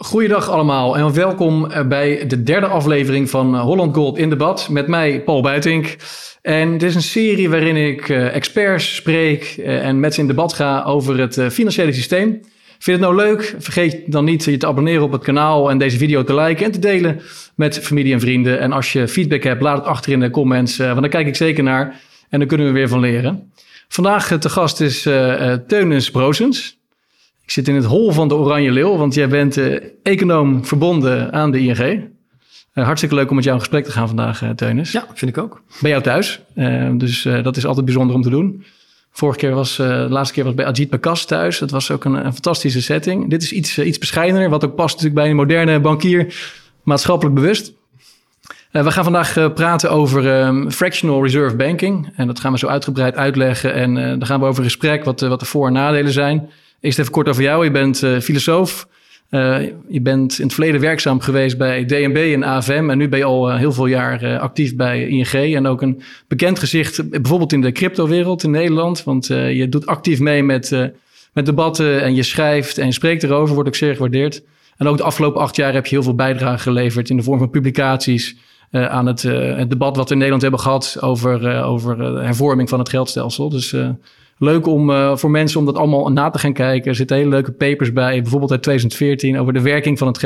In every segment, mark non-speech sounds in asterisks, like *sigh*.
Goeiedag allemaal en welkom eh, bij de derde aflevering van eh, Holland Gold in debat met mij, Paul Buitink. En dit is een serie waarin ik eh, experts spreek en met ze in debat ga over het financiële systeem. Vind je het nou leuk? Vergeet dan niet je te abonneren op het kanaal en deze video te liken en te delen met familie en vrienden. En als je feedback hebt, laat het achter in de comments, want daar kijk ik zeker naar en daar kunnen we weer van leren. Vandaag te gast is Teunens Broosens. Ik zit in het hol van de Oranje Leeuw, want jij bent uh, econoom verbonden aan de ING. Uh, hartstikke leuk om met jou in gesprek te gaan vandaag, uh, Teunis. Ja, vind ik ook. Bij jou thuis. dus dat is altijd bijzonder om te doen. Vorige keer was, de laatste keer was bij Ajit Bakas thuis. Dat was ook een, een fantastische setting. Dit is iets, iets bescheidener, wat ook past natuurlijk bij een moderne bankier, maatschappelijk bewust. we gaan vandaag praten over um, fractional reserve banking. En dat gaan we zo uitgebreid uitleggen. En dan gaan we over gesprek wat, wat de voor- en nadelen zijn. Eerst even kort over jou. Je bent uh, filosoof. Uh, je bent in het verleden werkzaam geweest bij DNB en AFM. En nu ben je al uh, heel veel jaar actief bij ING. En ook een bekend gezicht bijvoorbeeld in de cryptowereld in Nederland. Want je doet actief mee met, met debatten en je schrijft en je spreekt erover. Wordt ook zeer gewaardeerd. En ook de afgelopen acht jaar heb je heel veel bijdrage geleverd in de vorm van publicaties. aan het, het, debat wat we in Nederland hebben gehad over, over hervorming van het geldstelsel. Dus leuk om uh, voor mensen om dat allemaal na te gaan kijken. Er zitten hele leuke papers bij, bijvoorbeeld uit 2014 over de werking van het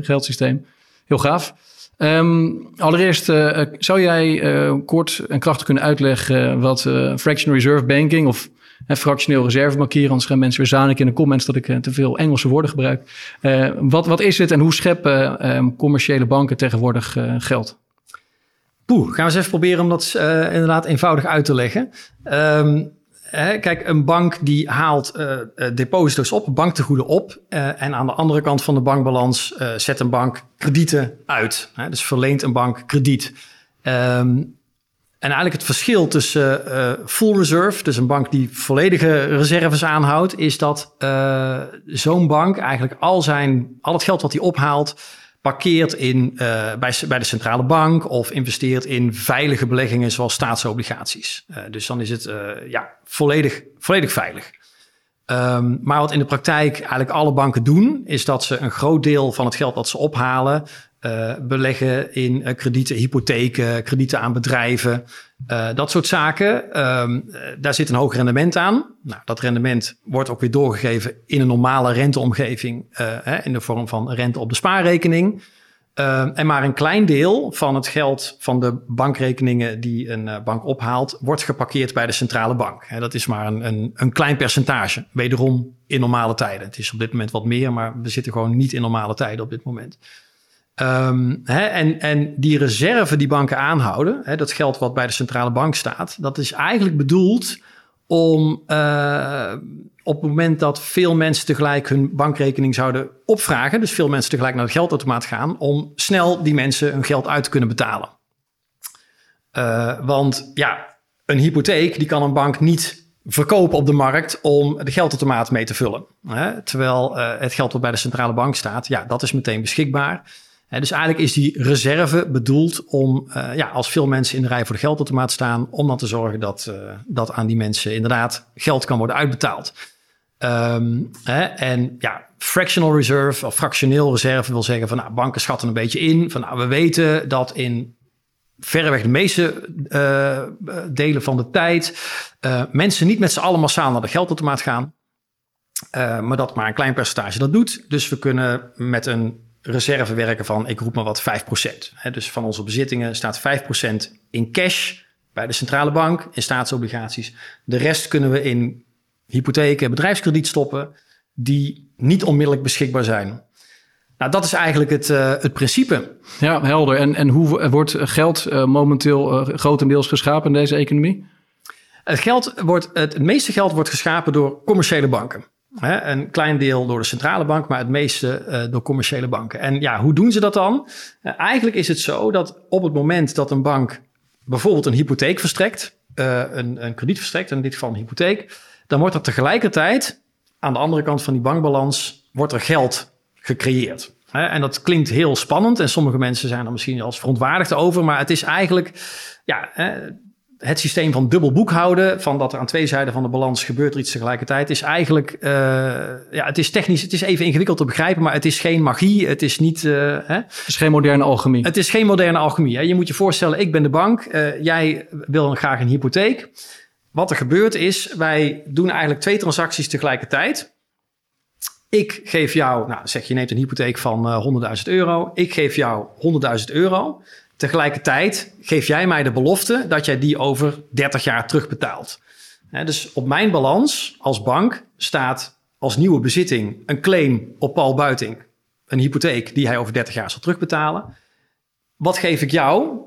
geldsysteem. Heel gaaf. Um, allereerst, uh, zou jij kort en krachtig kunnen uitleggen wat fractional reserve banking of fractioneel reservebankier, anders gaan mensen weer zanik in de comments dat ik te veel Engelse woorden gebruik. wat, wat is het en hoe scheppen um, commerciële banken tegenwoordig geld? Poeh, gaan we eens even proberen om dat inderdaad eenvoudig uit te leggen. Um, kijk, een bank die haalt uh, deposito's op, banktegoeden op. Uh, en aan de andere kant van de bankbalans zet een bank kredieten uit. Hè, dus verleent een bank krediet. Um, en eigenlijk het verschil tussen full reserve, dus een bank die volledige reserves aanhoudt, is dat zo'n bank eigenlijk al, zijn, al het geld wat hij ophaalt, parkeert in, uh, bij, bij de centrale bank of investeert in veilige beleggingen zoals staatsobligaties. Uh, dus dan is het uh, ja, volledig, volledig veilig. Um, maar wat in de praktijk eigenlijk alle banken doen, is dat ze een groot deel van het geld dat ze ophalen uh, beleggen in uh, kredieten, hypotheken, kredieten aan bedrijven. Uh, dat soort zaken. Um, daar zit een hoog rendement aan. Nou, dat rendement wordt ook weer doorgegeven in een normale renteomgeving. Hè, in de vorm van rente op de spaarrekening. Uh, en maar een klein deel van het geld van de bankrekeningen die een bank ophaalt, wordt geparkeerd bij de centrale bank. He, dat is maar een, een, een, klein percentage. Wederom in normale tijden. Het is op dit moment wat meer, maar we zitten gewoon niet in normale tijden op dit moment. Um, hè, en, en die reserve die banken aanhouden, hè, dat geld wat bij de centrale bank staat, dat is eigenlijk bedoeld om uh, op het moment dat veel mensen tegelijk hun bankrekening zouden opvragen, dus veel mensen tegelijk naar het geldautomaat gaan, om snel die mensen hun geld uit te kunnen betalen. Uh, want ja, een hypotheek die kan een bank niet verkopen op de markt om de geldautomaat mee te vullen. Hè? Terwijl uh, het geld wat bij de centrale bank staat, ja, dat is meteen beschikbaar dus eigenlijk is die reserve bedoeld om, uh, ja, als veel mensen in de rij voor de geldautomaat staan, om dan te zorgen dat, uh, dat aan die mensen inderdaad geld kan worden uitbetaald. Hè, en ja, fractional reserve of fractioneel reserve wil zeggen van nou, banken schatten een beetje in. Van nou, we weten dat in verreweg de meeste uh, delen van de tijd mensen niet met z'n allen massaal naar de geldautomaat gaan. maar dat maar een klein percentage dat doet. Dus we kunnen met een reserve werken van, ik roep maar wat, 5%. dus van onze bezittingen staat 5% in cash bij de centrale bank, in staatsobligaties. De rest kunnen we in hypotheken, bedrijfskrediet stoppen, die niet onmiddellijk beschikbaar zijn. Nou, dat is eigenlijk het, uh, het principe. Ja, helder. En, en hoe wordt geld uh, momenteel uh, grotendeels geschapen in deze economie? Het, geld wordt, het meeste geld wordt geschapen door commerciële banken. Hè, een klein deel door de centrale bank, maar het meeste uh, door commerciële banken. En ja, hoe doen ze dat dan? Uh, eigenlijk is het zo dat op het moment dat een bank bijvoorbeeld een hypotheek verstrekt, uh, een, een krediet verstrekt, in dit geval een hypotheek, dan wordt er tegelijkertijd aan de andere kant van die bankbalans wordt er geld gecreëerd. En dat klinkt heel spannend en sommige mensen zijn er misschien als verontwaardigd over, maar het is eigenlijk, ja, het systeem van dubbel boekhouden, van dat er aan twee zijden van de balans gebeurt er iets tegelijkertijd, is eigenlijk, uh, ja, het is technisch, het is even ingewikkeld te begrijpen, maar het is geen magie, het is niet... Uh, hè? Het is geen moderne alchemie. Het is geen moderne alchemie. Hè? Je moet je voorstellen, ik ben de bank, uh, jij wil graag een hypotheek. Wat er gebeurt is, wij doen eigenlijk twee transacties tegelijkertijd. Ik geef jou, nou zeg je neemt een hypotheek van 100.000 euro, ik geef jou 100.000 euro. Tegelijkertijd geef jij mij de belofte dat jij die over 30 jaar terugbetaalt. dus op mijn balans als bank staat als nieuwe bezitting een claim op Paul Buiting, een hypotheek die hij over 30 jaar zal terugbetalen. Wat geef ik jou?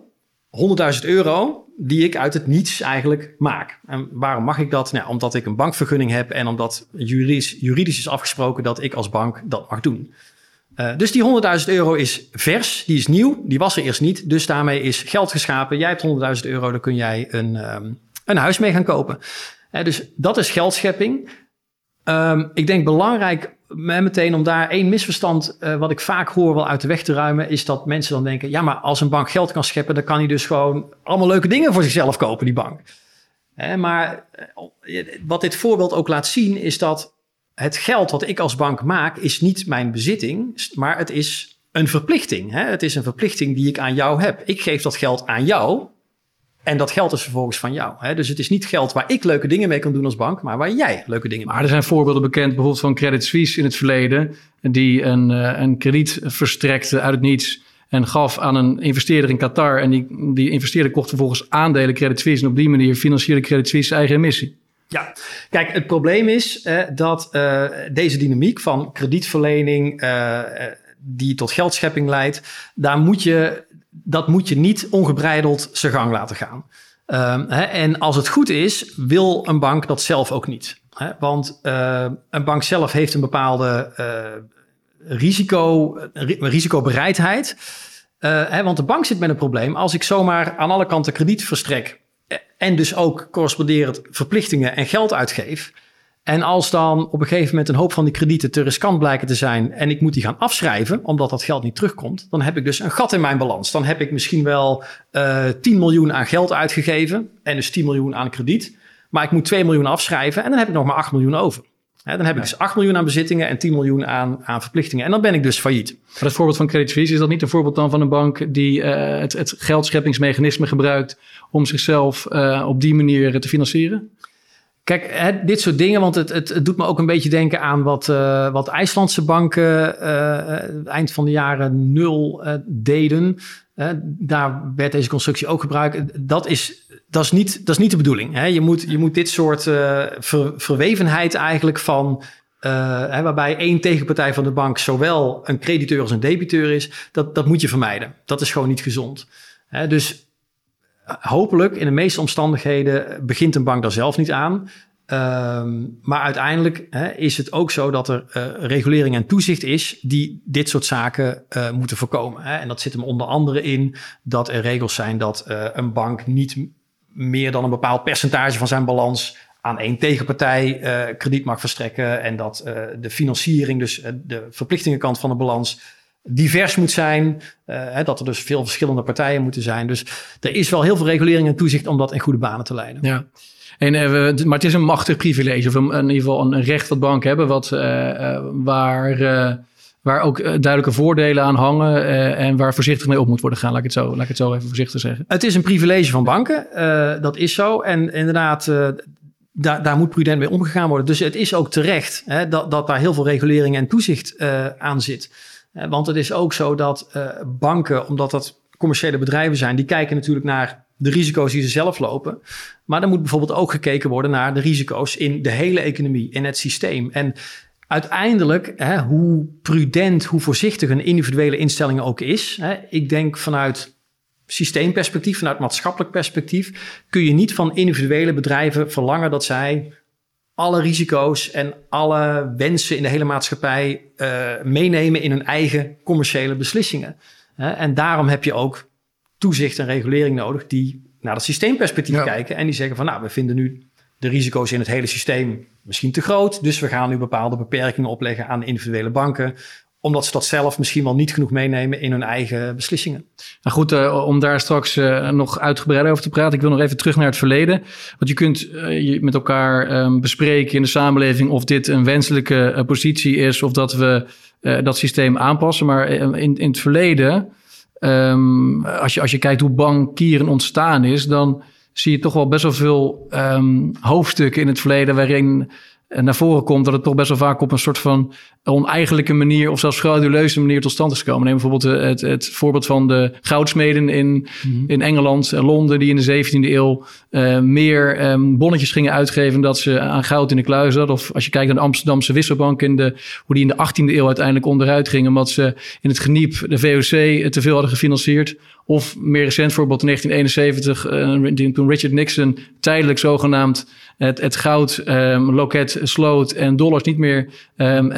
100.000 euro die ik uit het niets eigenlijk maak. En waarom mag ik dat? Nou, omdat ik een bankvergunning heb en omdat juridisch, juridisch is afgesproken dat ik als bank dat mag doen. Uh, dus die 100.000 euro is vers, die is nieuw, die was er eerst niet. Dus daarmee is geld geschapen. Jij hebt 100.000 euro, daar kun jij een, um, een huis mee gaan kopen. Uh, dus dat is geldschepping. Um, ik denk belangrijk meteen om daar één misverstand, uh, wat ik vaak hoor, wel uit de weg te ruimen, is dat mensen dan denken: ja, maar als een bank geld kan scheppen, dan kan hij dus gewoon allemaal leuke dingen voor zichzelf kopen, die bank. maar wat dit voorbeeld ook laat zien, is dat het geld wat ik als bank maak is niet mijn bezitting, maar het is een verplichting. Hè? Het is een verplichting die ik aan jou heb. Ik geef dat geld aan jou en dat geld is vervolgens van jou. Hè? Dus het is niet geld waar ik leuke dingen mee kan doen als bank, maar waar jij leuke dingen mee Maar er zijn voorbeelden bekend, bijvoorbeeld van Credit Suisse in het verleden, die een, eh, een krediet verstrekte uit het niets en gaf aan een investeerder in Qatar. En die, die investeerder kocht vervolgens aandelen Credit Suisse. En op die manier financierde Credit Suisse eigen emissie. Ja, kijk, het probleem is eh, dat deze dynamiek van kredietverlening uh, die tot geldschepping leidt, daar moet je, dat moet je niet ongebreideld zijn gang laten gaan. Uh, hè, en als het goed is, wil een bank dat zelf ook niet. Hè? Want een bank zelf heeft een bepaalde risico, risicobereidheid. Hè, want de bank zit met een probleem. Als ik zomaar aan alle kanten krediet verstrek en dus ook corresponderend verplichtingen en geld uitgeef. En als dan op een gegeven moment een hoop van die kredieten te riskant blijken te zijn en ik moet die gaan afschrijven omdat dat geld niet terugkomt, dan heb ik dus een gat in mijn balans. Dan heb ik misschien wel uh, eh, 10 miljoen aan geld uitgegeven en dus 10 miljoen aan krediet. Maar ik moet 2 miljoen afschrijven en dan heb ik nog maar 8 miljoen over dan heb ik dus 8 miljoen aan bezittingen en 10 miljoen aan, aan verplichtingen. En dan ben ik dus failliet. Maar het voorbeeld van Credit Suisse, is dat niet een voorbeeld dan van een bank die uh, het, het geldscheppingsmechanisme gebruikt om zichzelf uh, op die manier te financieren? Kijk, hè, dit soort dingen, want het, het, het, doet me ook een beetje denken aan wat, uh, wat IJslandse banken eind van de jaren nul deden. Daar werd deze constructie ook gebruikt. Dat is dat is niet, dat is niet de bedoeling. Hè? Je, moet, je moet dit soort ver, verwevenheid eigenlijk van... Uh, hè, waarbij één tegenpartij van de bank zowel een crediteur als een debiteur is... dat, dat moet je vermijden. Dat is gewoon niet gezond. Hè? Dus hopelijk in de meeste omstandigheden begint een bank daar zelf niet aan... Um, maar uiteindelijk hè, is het ook zo dat er uh, regulering en toezicht is die dit soort zaken uh, moeten voorkomen. Hè? En dat zit hem onder andere in dat er regels zijn dat uh, een bank niet meer dan een bepaald percentage van zijn balans aan één tegenpartij krediet mag verstrekken. En dat de financiering, dus de verplichtingenkant van de balans, divers moet zijn. Hè, dat er dus veel verschillende partijen moeten zijn. Dus er is wel heel veel regulering en toezicht om dat in goede banen te leiden. Ja. En, maar het is een machtig privilege, of in ieder geval een recht dat banken hebben, wat, waar waar ook eh, duidelijke voordelen aan hangen en waar voorzichtig mee op moet worden gaan. Laat ik het zo, laat ik het zo even voorzichtig zeggen. Het is een privilege van banken, dat is zo. En inderdaad, daar, daar moet prudent mee omgegaan worden. Dus het is ook terecht hè, dat, dat daar heel veel regulering en toezicht aan zit. want het is ook zo dat banken, omdat dat commerciële bedrijven zijn, die kijken natuurlijk naar de risico's die ze zelf lopen. Maar er moet bijvoorbeeld ook gekeken worden naar de risico's in de hele economie, in het systeem. En uiteindelijk, hè, hoe prudent, hoe voorzichtig een individuele instelling ook is, hè, ik denk vanuit systeemperspectief, vanuit maatschappelijk perspectief, kun je niet van individuele bedrijven verlangen dat zij alle risico's en alle wensen in de hele maatschappij uh, meenemen in hun eigen commerciële beslissingen. En daarom heb je ook toezicht en regulering nodig die naar het systeemperspectief kijken en die zeggen van nou, we vinden nu de risico's in het hele systeem misschien te groot. Dus we gaan nu bepaalde beperkingen opleggen aan de individuele banken. omdat ze dat zelf misschien wel niet genoeg meenemen in hun eigen beslissingen. Nou goed, uh, om daar straks uh, nog uitgebreider over te praten. Ik wil nog even terug naar het verleden. Want je kunt uh, je met elkaar um, bespreken in de samenleving of dit een wenselijke positie is of dat we dat systeem aanpassen. Maar in, in het verleden, um, als, je, als je kijkt hoe bankieren ontstaan is, dan zie je toch wel best wel veel um, hoofdstukken in het verleden waarin naar voren komt dat het toch best wel vaak op een soort van oneigenlijke manier of zelfs frauduleuze manier tot stand is gekomen. Neem bijvoorbeeld het, het voorbeeld van de goudsmeden in, mm-hmm. in Engeland en Londen, die in de 17e eeuw uh, meer um, bonnetjes gingen uitgeven dat ze aan goud in de kluis hadden. Of als je kijkt naar de Amsterdamse wisselbank, in de, hoe die in de 18e eeuw uiteindelijk onderuit gingen, omdat ze in het geniep de VOC te veel hadden gefinancierd. Of meer recent voorbeeld in 1971, uh, toen Richard Nixon tijdelijk zogenaamd het, het goud, um, loket, sloot en dollars niet meer um,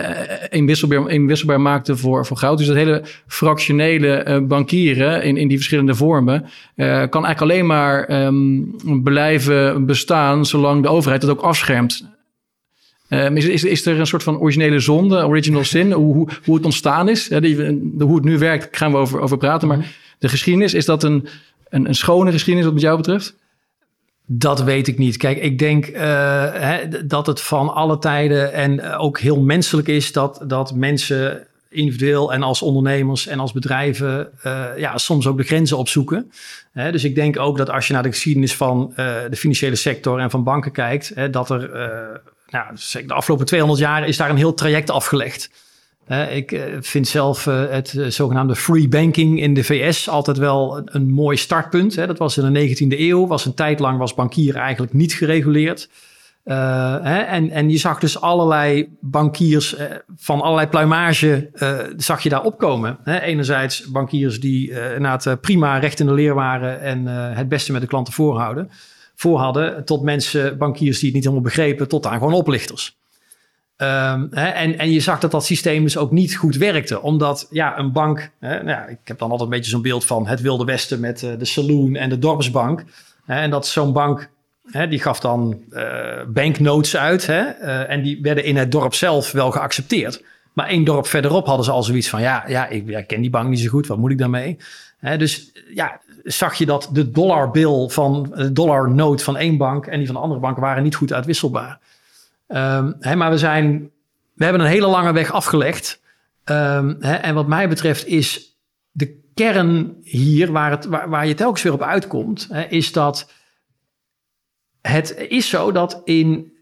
inwisselbaar, maakte voor, voor goud. Dus dat hele fractionele uh, bankieren in, in die verschillende vormen kan eigenlijk alleen maar um, blijven bestaan zolang de overheid het ook afschermt. Is, is, is er een soort van originele zonde, original sin, hoe, hoe, het ontstaan is? De, hoe het nu werkt, gaan we over, over praten. Maar de geschiedenis, is dat een, een, een schone geschiedenis wat met jou betreft? Dat weet ik niet. Kijk, ik denk uh, hè, dat het van alle tijden en ook heel menselijk is dat, dat mensen individueel en als ondernemers en als bedrijven uh, ja, soms ook de grenzen opzoeken. Hè, dus ik denk ook dat als je naar de geschiedenis van de financiële sector en van banken kijkt, hè, dat er nou, de afgelopen 200 jaar is daar een heel traject afgelegd ik eh, vind zelf eh, het eh, zogenaamde free banking in de VS altijd wel een, mooi startpunt. Dat was in de 19e eeuw, was een tijd lang was bankier eigenlijk niet gereguleerd. en, en je zag dus allerlei bankiers van allerlei pluimage zag je daar opkomen. enerzijds bankiers die inderdaad prima recht in de leer waren en het beste met de klanten voorhouden, voorhadden, tot mensen, bankiers die het niet helemaal begrepen, tot aan gewoon oplichters. Um, hè, en, en je zag dat dat systeem dus ook niet goed werkte. Omdat ja, een bank, hè, nou ik heb dan altijd een beetje zo'n beeld van het Wilde Westen met uh, de saloon en de dorpsbank. Hè, en dat zo'n bank, die gaf dan uh, banknotes uit. Uh, en die werden in het dorp zelf wel geaccepteerd. Maar één dorp verderop hadden ze al zoiets van: ja, ja ik, ken die bank niet zo goed, wat moet ik daarmee? dus ja, zag je dat de dollarbill van de dollarnote van één bank en die van de andere bank waren niet goed uitwisselbaar. Um, hè, maar we, zijn, we hebben een hele lange weg afgelegd. Um, hè, en wat mij betreft is de kern hier, waar, het, waar, je telkens weer op uitkomt, hè, is dat het is zo dat in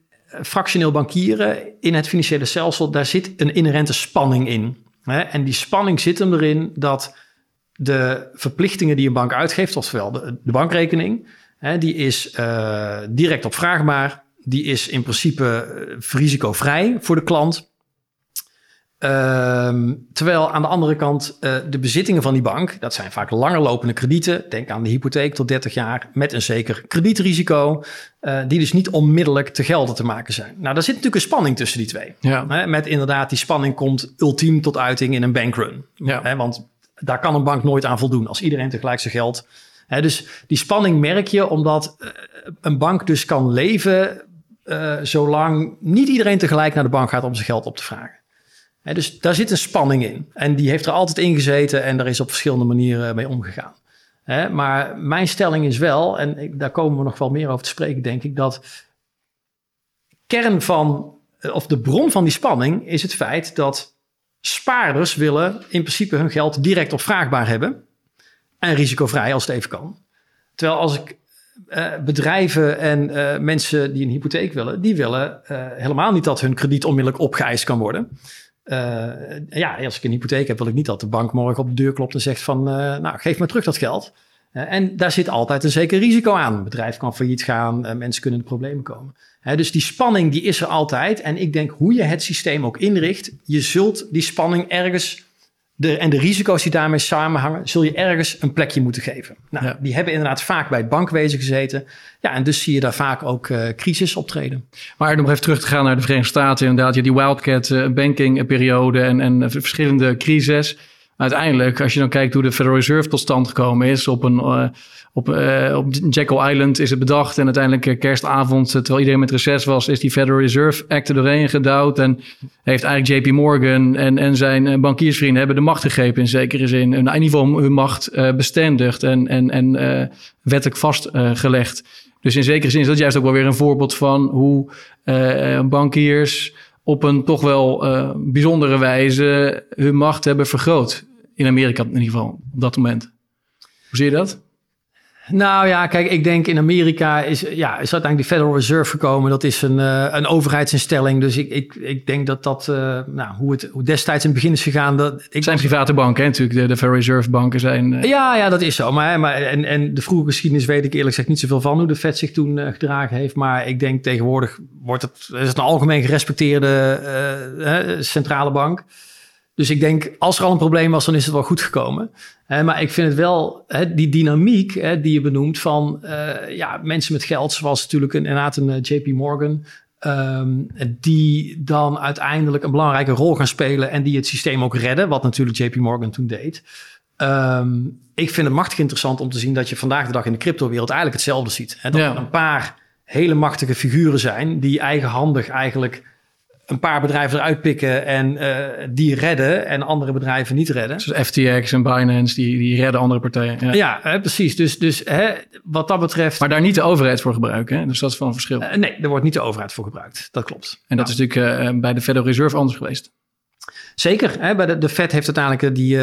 fractioneel bankieren, in het financiële stelsel, daar zit een inherente spanning in. En die spanning zit hem erin dat de verplichtingen die een bank uitgeeft, oftewel de, bankrekening, die is uh, direct opvraagbaar die is in principe eh, risicovrij voor de klant. Uh, terwijl aan de andere kant uh, de bezittingen van die bank, dat zijn vaak langerlopende kredieten. Denk aan de hypotheek tot 30 jaar met een zeker kredietrisico, uh, die dus niet onmiddellijk te gelden te maken zijn. Nou, daar zit natuurlijk een spanning tussen die twee. Ja. Met inderdaad, die spanning komt ultiem tot uiting in een bankrun. Ja. Want daar kan een bank nooit aan voldoen als iedereen tegelijk zijn geld. Hè, dus die spanning merk je omdat een bank dus kan leven uh, zolang niet iedereen tegelijk naar de bank gaat om zijn geld op te vragen. dus daar zit een spanning in. En die heeft er altijd in gezeten en daar is op verschillende manieren mee omgegaan. maar mijn stelling is wel, en daar komen we nog wel meer over te spreken, denk ik, dat kern van, eh, of de bron van die spanning is het feit dat spaarders willen in principe hun geld direct opvraagbaar hebben en risicovrij als het even kan. Terwijl als ik uh, bedrijven en uh, mensen die een hypotheek willen, die willen uh, helemaal niet dat hun krediet onmiddellijk opgeëist kan worden. ja, als ik een hypotheek heb, wil ik niet dat de bank morgen op de deur klopt en zegt van, nou, geef me terug dat geld. en daar zit altijd een zeker risico aan. Een bedrijf kan failliet gaan, mensen kunnen in problemen komen. dus die spanning die is er altijd. En ik denk hoe je het systeem ook inricht, je zult die spanning ergens de, en de risico's die daarmee samenhangen, zul je ergens een plekje moeten geven. Nou, Die hebben inderdaad vaak bij het bankwezen gezeten. Ja, en dus zie je daar vaak ook uh, crisis optreden. Maar om nog even terug te gaan naar de Verenigde Staten, inderdaad, je die wildcat uh, banking periode en, en verschillende crises. uiteindelijk, als je dan kijkt hoe de Federal Reserve tot stand gekomen is, op een uh, op, uh, op Jekyll Island is het bedacht en uiteindelijk kerstavond, terwijl iedereen met reces was, is die Federal Reserve Act er doorheen gedouwd en heeft eigenlijk JP Morgan en, en zijn bankiersvrienden hebben de macht gegrepen in zekere zin. In ieder geval hun macht bestendigd en, en, en wettelijk vastgelegd. Dus in zekere zin is dat juist ook wel weer een voorbeeld van hoe bankiers op een toch wel bijzondere wijze hun macht hebben vergroot. In Amerika in ieder geval, op dat moment. Hoe zie je dat? Nou ja, kijk, ik denk in Amerika is, ja, is uiteindelijk de Federal Reserve gekomen. Dat is een, uh, een overheidsinstelling. Dus ik, ik, ik denk dat dat, uh, nou, hoe het hoe destijds in het begin is gegaan. Dat, ik, zijn private banken, hè, natuurlijk. De, de Federal Reserve banken zijn. Uh... Ja, ja, dat is zo. Maar, maar en, en de vroege geschiedenis weet ik eerlijk gezegd niet zoveel van hoe de Fed zich toen gedragen heeft. Maar ik denk tegenwoordig wordt het, is het een algemeen gerespecteerde centrale bank. Dus ik denk, als er al een probleem was, dan is het wel goed gekomen. maar ik vind het wel, die dynamiek die je benoemt van uh, ja, mensen met geld, zoals natuurlijk een, inderdaad een eh, JP Morgan, um, die dan uiteindelijk een belangrijke rol gaan spelen en die het systeem ook redden, wat natuurlijk JP Morgan toen deed. Um, ik vind het machtig interessant om te zien dat je vandaag de dag in de cryptowereld eigenlijk hetzelfde ziet. Dat er een paar hele machtige figuren zijn die eigenhandig eigenlijk een paar bedrijven eruit pikken en uh, die redden en andere bedrijven niet redden. Dus FTX en Binance, die, die redden andere partijen. Ja, ja hè, precies. Dus, dus hè, wat dat betreft... Maar daar niet de overheid voor gebruiken, hè? dus dat is wel een verschil. Uh, nee, er wordt niet de overheid voor gebruikt. Dat klopt. En dat is natuurlijk uh, bij de Federal Reserve anders geweest. Zeker, hè, bij de, de Fed heeft uiteindelijk die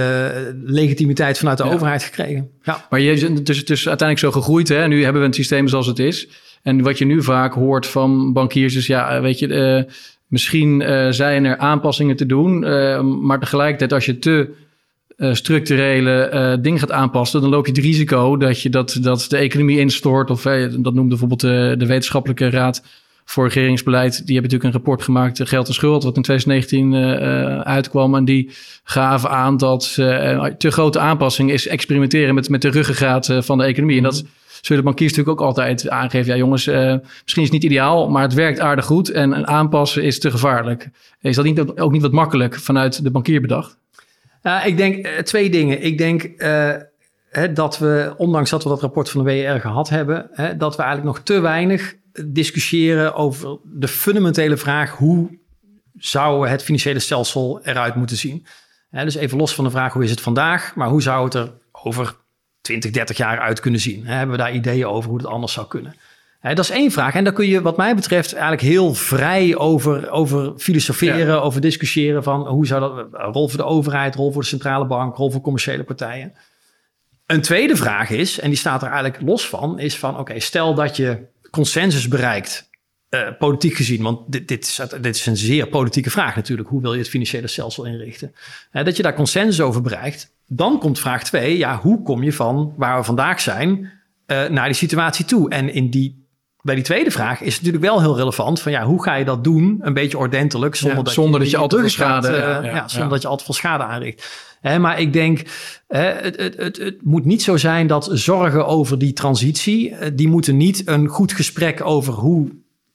legitimiteit vanuit de overheid gekregen. Ja. Maar je, het is, het is uiteindelijk zo gegroeid. Hè? Nu hebben we een systeem zoals het is. En wat je nu vaak hoort van bankiers is, ja, weet je, Misschien uh, zijn er aanpassingen te doen, uh, maar tegelijkertijd als je te uh, structurele dingen gaat aanpassen, dan loop je het risico dat, je dat, dat de economie instort. Of dat noemde bijvoorbeeld de, de Wetenschappelijke Raad voor Regeringsbeleid. Die hebben natuurlijk een rapport gemaakt, Geld en Schuld, wat in 2019 uitkwam. En die gaven aan dat te grote aanpassing is experimenteren met, met de ruggengraat van de economie. En dat zullen bankiers natuurlijk ook altijd aangeven... ja jongens, uh, misschien is het niet ideaal, maar het werkt aardig goed... en aanpassen is te gevaarlijk. Is dat niet, ook niet wat makkelijk vanuit de bankier bedacht? Ik denk uh, twee dingen. Ik denk hè, dat we, ondanks dat we dat rapport van de WR gehad hebben... Dat we eigenlijk nog te weinig discussiëren over de fundamentele vraag... hoe zou het financiële stelsel eruit moeten zien? dus even los van de vraag hoe is het vandaag... maar hoe zou het er over 20, 30 jaar uit kunnen zien? Hebben we daar ideeën over hoe het anders zou kunnen? dat is één vraag. En daar kun je, wat mij betreft, eigenlijk heel vrij over, over filosoferen, over discussiëren van hoe zou dat, rol voor de overheid, rol voor de centrale bank, rol voor commerciële partijen. Een tweede vraag is, en die staat er eigenlijk los van, is van oké, stel dat je consensus bereikt, uh, politiek gezien, want dit, dit, is, dit is een zeer politieke vraag natuurlijk, hoe wil je het financiële stelsel inrichten? Uh, dat je daar consensus over bereikt, dan komt vraag twee, ja, hoe kom je van waar we vandaag zijn uh, naar die situatie toe? En in die, bij die tweede vraag is het natuurlijk wel heel relevant van ja, hoe ga je dat doen? Een beetje ordentelijk, zonder, ja, dat, zonder je, dat je al te veel schade, uh, ja, ja, zonder dat je al te veel schade aanricht. Hè, maar ik denk, hè, het, het, het, het, moet niet zo zijn dat zorgen over die transitie, die moeten niet een goed gesprek over hoe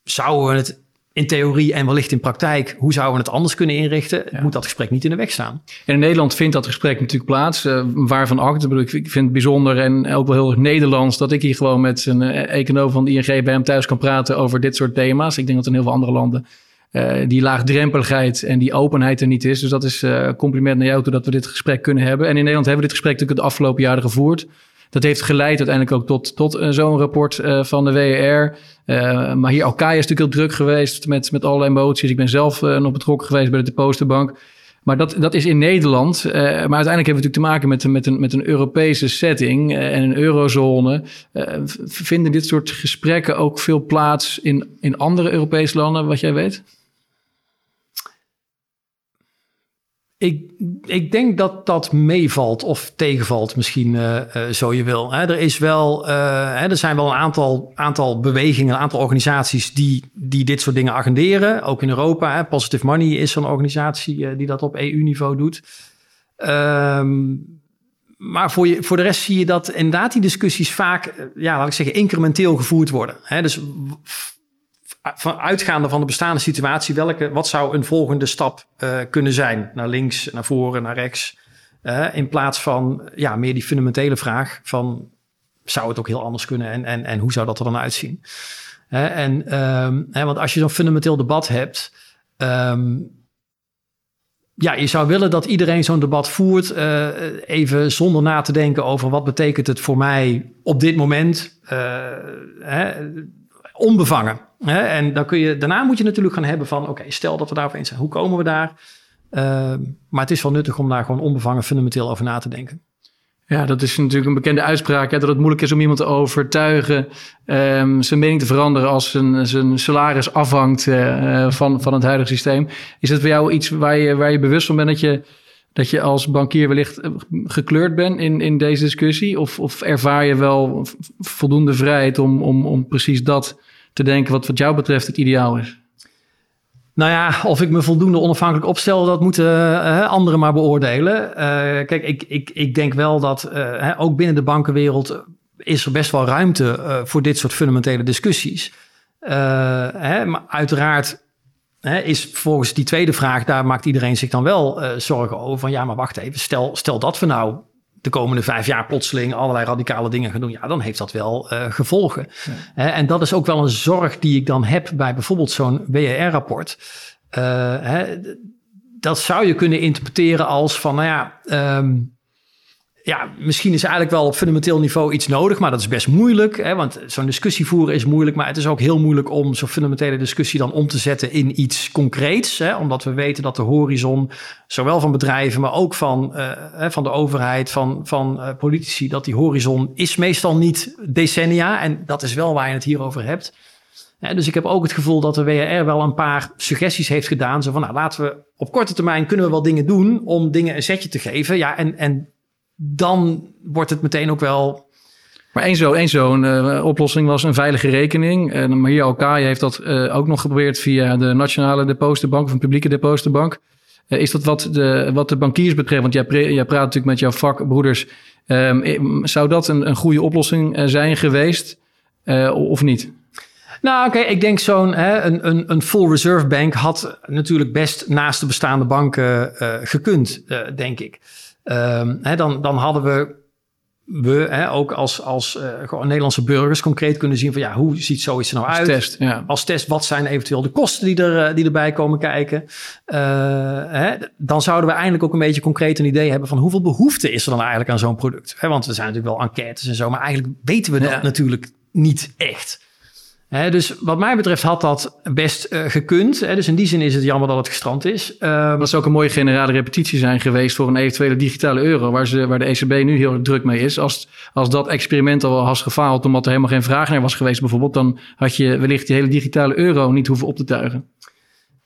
zouden we het in theorie en wellicht in praktijk, hoe zouden we het anders kunnen inrichten? Ja. Moet dat gesprek niet in de weg staan? En in Nederland vindt dat gesprek natuurlijk plaats. Uh, waarvan acte, ik vind het bijzonder en ook wel heel erg Nederlands dat ik hier gewoon met een uh, econoom van de ING bij hem thuis kan praten over dit soort thema's. Ik denk dat in heel veel andere landen uh, die laagdrempeligheid en die openheid er niet is. Dus dat is compliment naar jou toe dat we dit gesprek kunnen hebben. En in Nederland hebben we dit gesprek natuurlijk het afgelopen jaren gevoerd. Dat heeft geleid uiteindelijk ook tot, tot uh, zo'n rapport uh, van de WER. Uh, maar hier Alkaya is natuurlijk heel druk geweest met, met alle emoties. Ik ben zelf nog betrokken geweest bij de Depositenbank. Maar dat, dat is in Nederland. maar uiteindelijk hebben we natuurlijk te maken met, met, een, met een Europese setting en een eurozone. vinden dit soort gesprekken ook veel plaats in, in andere Europese landen, wat jij weet? Ik, ik denk dat dat meevalt of tegenvalt, misschien uh, uh, zo je wil. Er, is wel, hè, er zijn wel een aantal, aantal bewegingen, een aantal organisaties die, die dit soort dingen agenderen. Ook in Europa. Positive Money is zo'n organisatie die dat op EU-niveau doet. Um, maar voor, je, voor de rest zie je dat inderdaad die discussies vaak, ja, laat ik zeggen, incrementeel gevoerd worden. Hè, dus van uitgaande van de bestaande situatie, welke, wat zou een volgende stap uh, kunnen zijn? Naar links, naar voren, naar rechts. in plaats van ja, meer die fundamentele vraag van zou het ook heel anders kunnen en, en, en hoe zou dat er dan uitzien? en, ehm, want als je zo'n fundamenteel debat hebt, ehm, ja, je zou willen dat iedereen zo'n debat voert, even zonder na te denken over wat betekent het voor mij op dit moment, uh, hè, onbevangen. Hè? En dan kun je, daarna moet je natuurlijk gaan hebben van, oké, stel dat we daarover eens zijn, hoe komen we daar? Uh, maar het is wel nuttig om daar gewoon onbevangen fundamenteel over na te denken. Ja, dat is natuurlijk een bekende uitspraak. Hè, dat het moeilijk is om iemand te overtuigen um, zijn mening te veranderen als zijn, zijn salaris afhangt uh, van, van het huidige systeem. Is het voor jou iets waar je, waar je bewust van bent dat je, dat je als bankier wellicht eh, gekleurd bent in, in deze discussie? Of, of ervaar je wel voldoende vrijheid om, om, om precies dat te denken wat wat jou betreft het ideaal is? Nou ja, of ik me voldoende onafhankelijk opstel, dat moeten uh, anderen maar beoordelen. Kijk, ik, ik, ik denk wel dat ook binnen de bankenwereld is er best wel ruimte voor dit soort fundamentele discussies. Maar uiteraard hè, is volgens die tweede vraag, daar maakt iedereen zich dan wel zorgen over. Van ja, maar wacht even, stel, stel dat we nou de komende vijf jaar plotseling allerlei radicale dingen gaan doen, ja, dan heeft dat wel uh, gevolgen. en dat is ook wel een zorg die ik dan heb bij bijvoorbeeld zo'n WER-rapport. Uh, dat zou je kunnen interpreteren als van, nou ja, um, ja, misschien is eigenlijk wel op fundamenteel niveau iets nodig, maar dat is best moeilijk. Hè, want zo'n discussie voeren is moeilijk, maar het is ook heel moeilijk om zo'n fundamentele discussie dan om te zetten in iets concreets. Hè, omdat we weten dat de horizon, zowel van bedrijven, maar ook van, uh, van de overheid, van, van uh, politici, dat die horizon is meestal niet decennia. En dat is wel waar je het hier over hebt. dus ik heb ook het gevoel dat de WRR wel een paar suggesties heeft gedaan. Zo van, nou, laten we op korte termijn kunnen we wel dingen doen om dingen een zetje te geven. Ja, en, en dan wordt het meteen ook wel. Maar één zo'n zo uh, oplossing was een veilige rekening. En Maria Alkaai heeft dat uh, ook nog geprobeerd via de Nationale Depositenbank of een publieke depositenbank. Uh, is dat wat de, wat de bankiers betreft? Want jij, jij praat natuurlijk met jouw vakbroeders. Um, zou dat een, een goede oplossing zijn geweest of niet? Nou, oké, ik denk zo'n een, een, een full reserve bank had natuurlijk best naast de bestaande banken gekund, denk ik. Um, hè, dan, dan hadden we, we hè, ook als, als uh, gewoon Nederlandse burgers concreet kunnen zien van ja, hoe ziet zoiets er nou als uit? Test, ja. Als test, wat zijn eventueel de kosten die, er, eh, die erbij komen kijken? Uh, hè, dan zouden we eindelijk ook een beetje concreet een idee hebben van hoeveel behoefte is er dan eigenlijk aan zo'n product? Hè, want er zijn natuurlijk wel enquêtes en zo, maar eigenlijk weten we dat natuurlijk niet echt dus wat mij betreft had dat best uh, gekund. dus in die zin is het jammer dat het gestrand is. Um, dat zou ook een mooie generale repetitie zijn geweest voor een eventuele digitale euro, waar, ze, waar de ECB nu heel druk mee is. Als, als dat experiment al was gefaald omdat er helemaal geen vraag naar was geweest bijvoorbeeld, dan had je wellicht die hele digitale euro niet hoeven op te tuigen.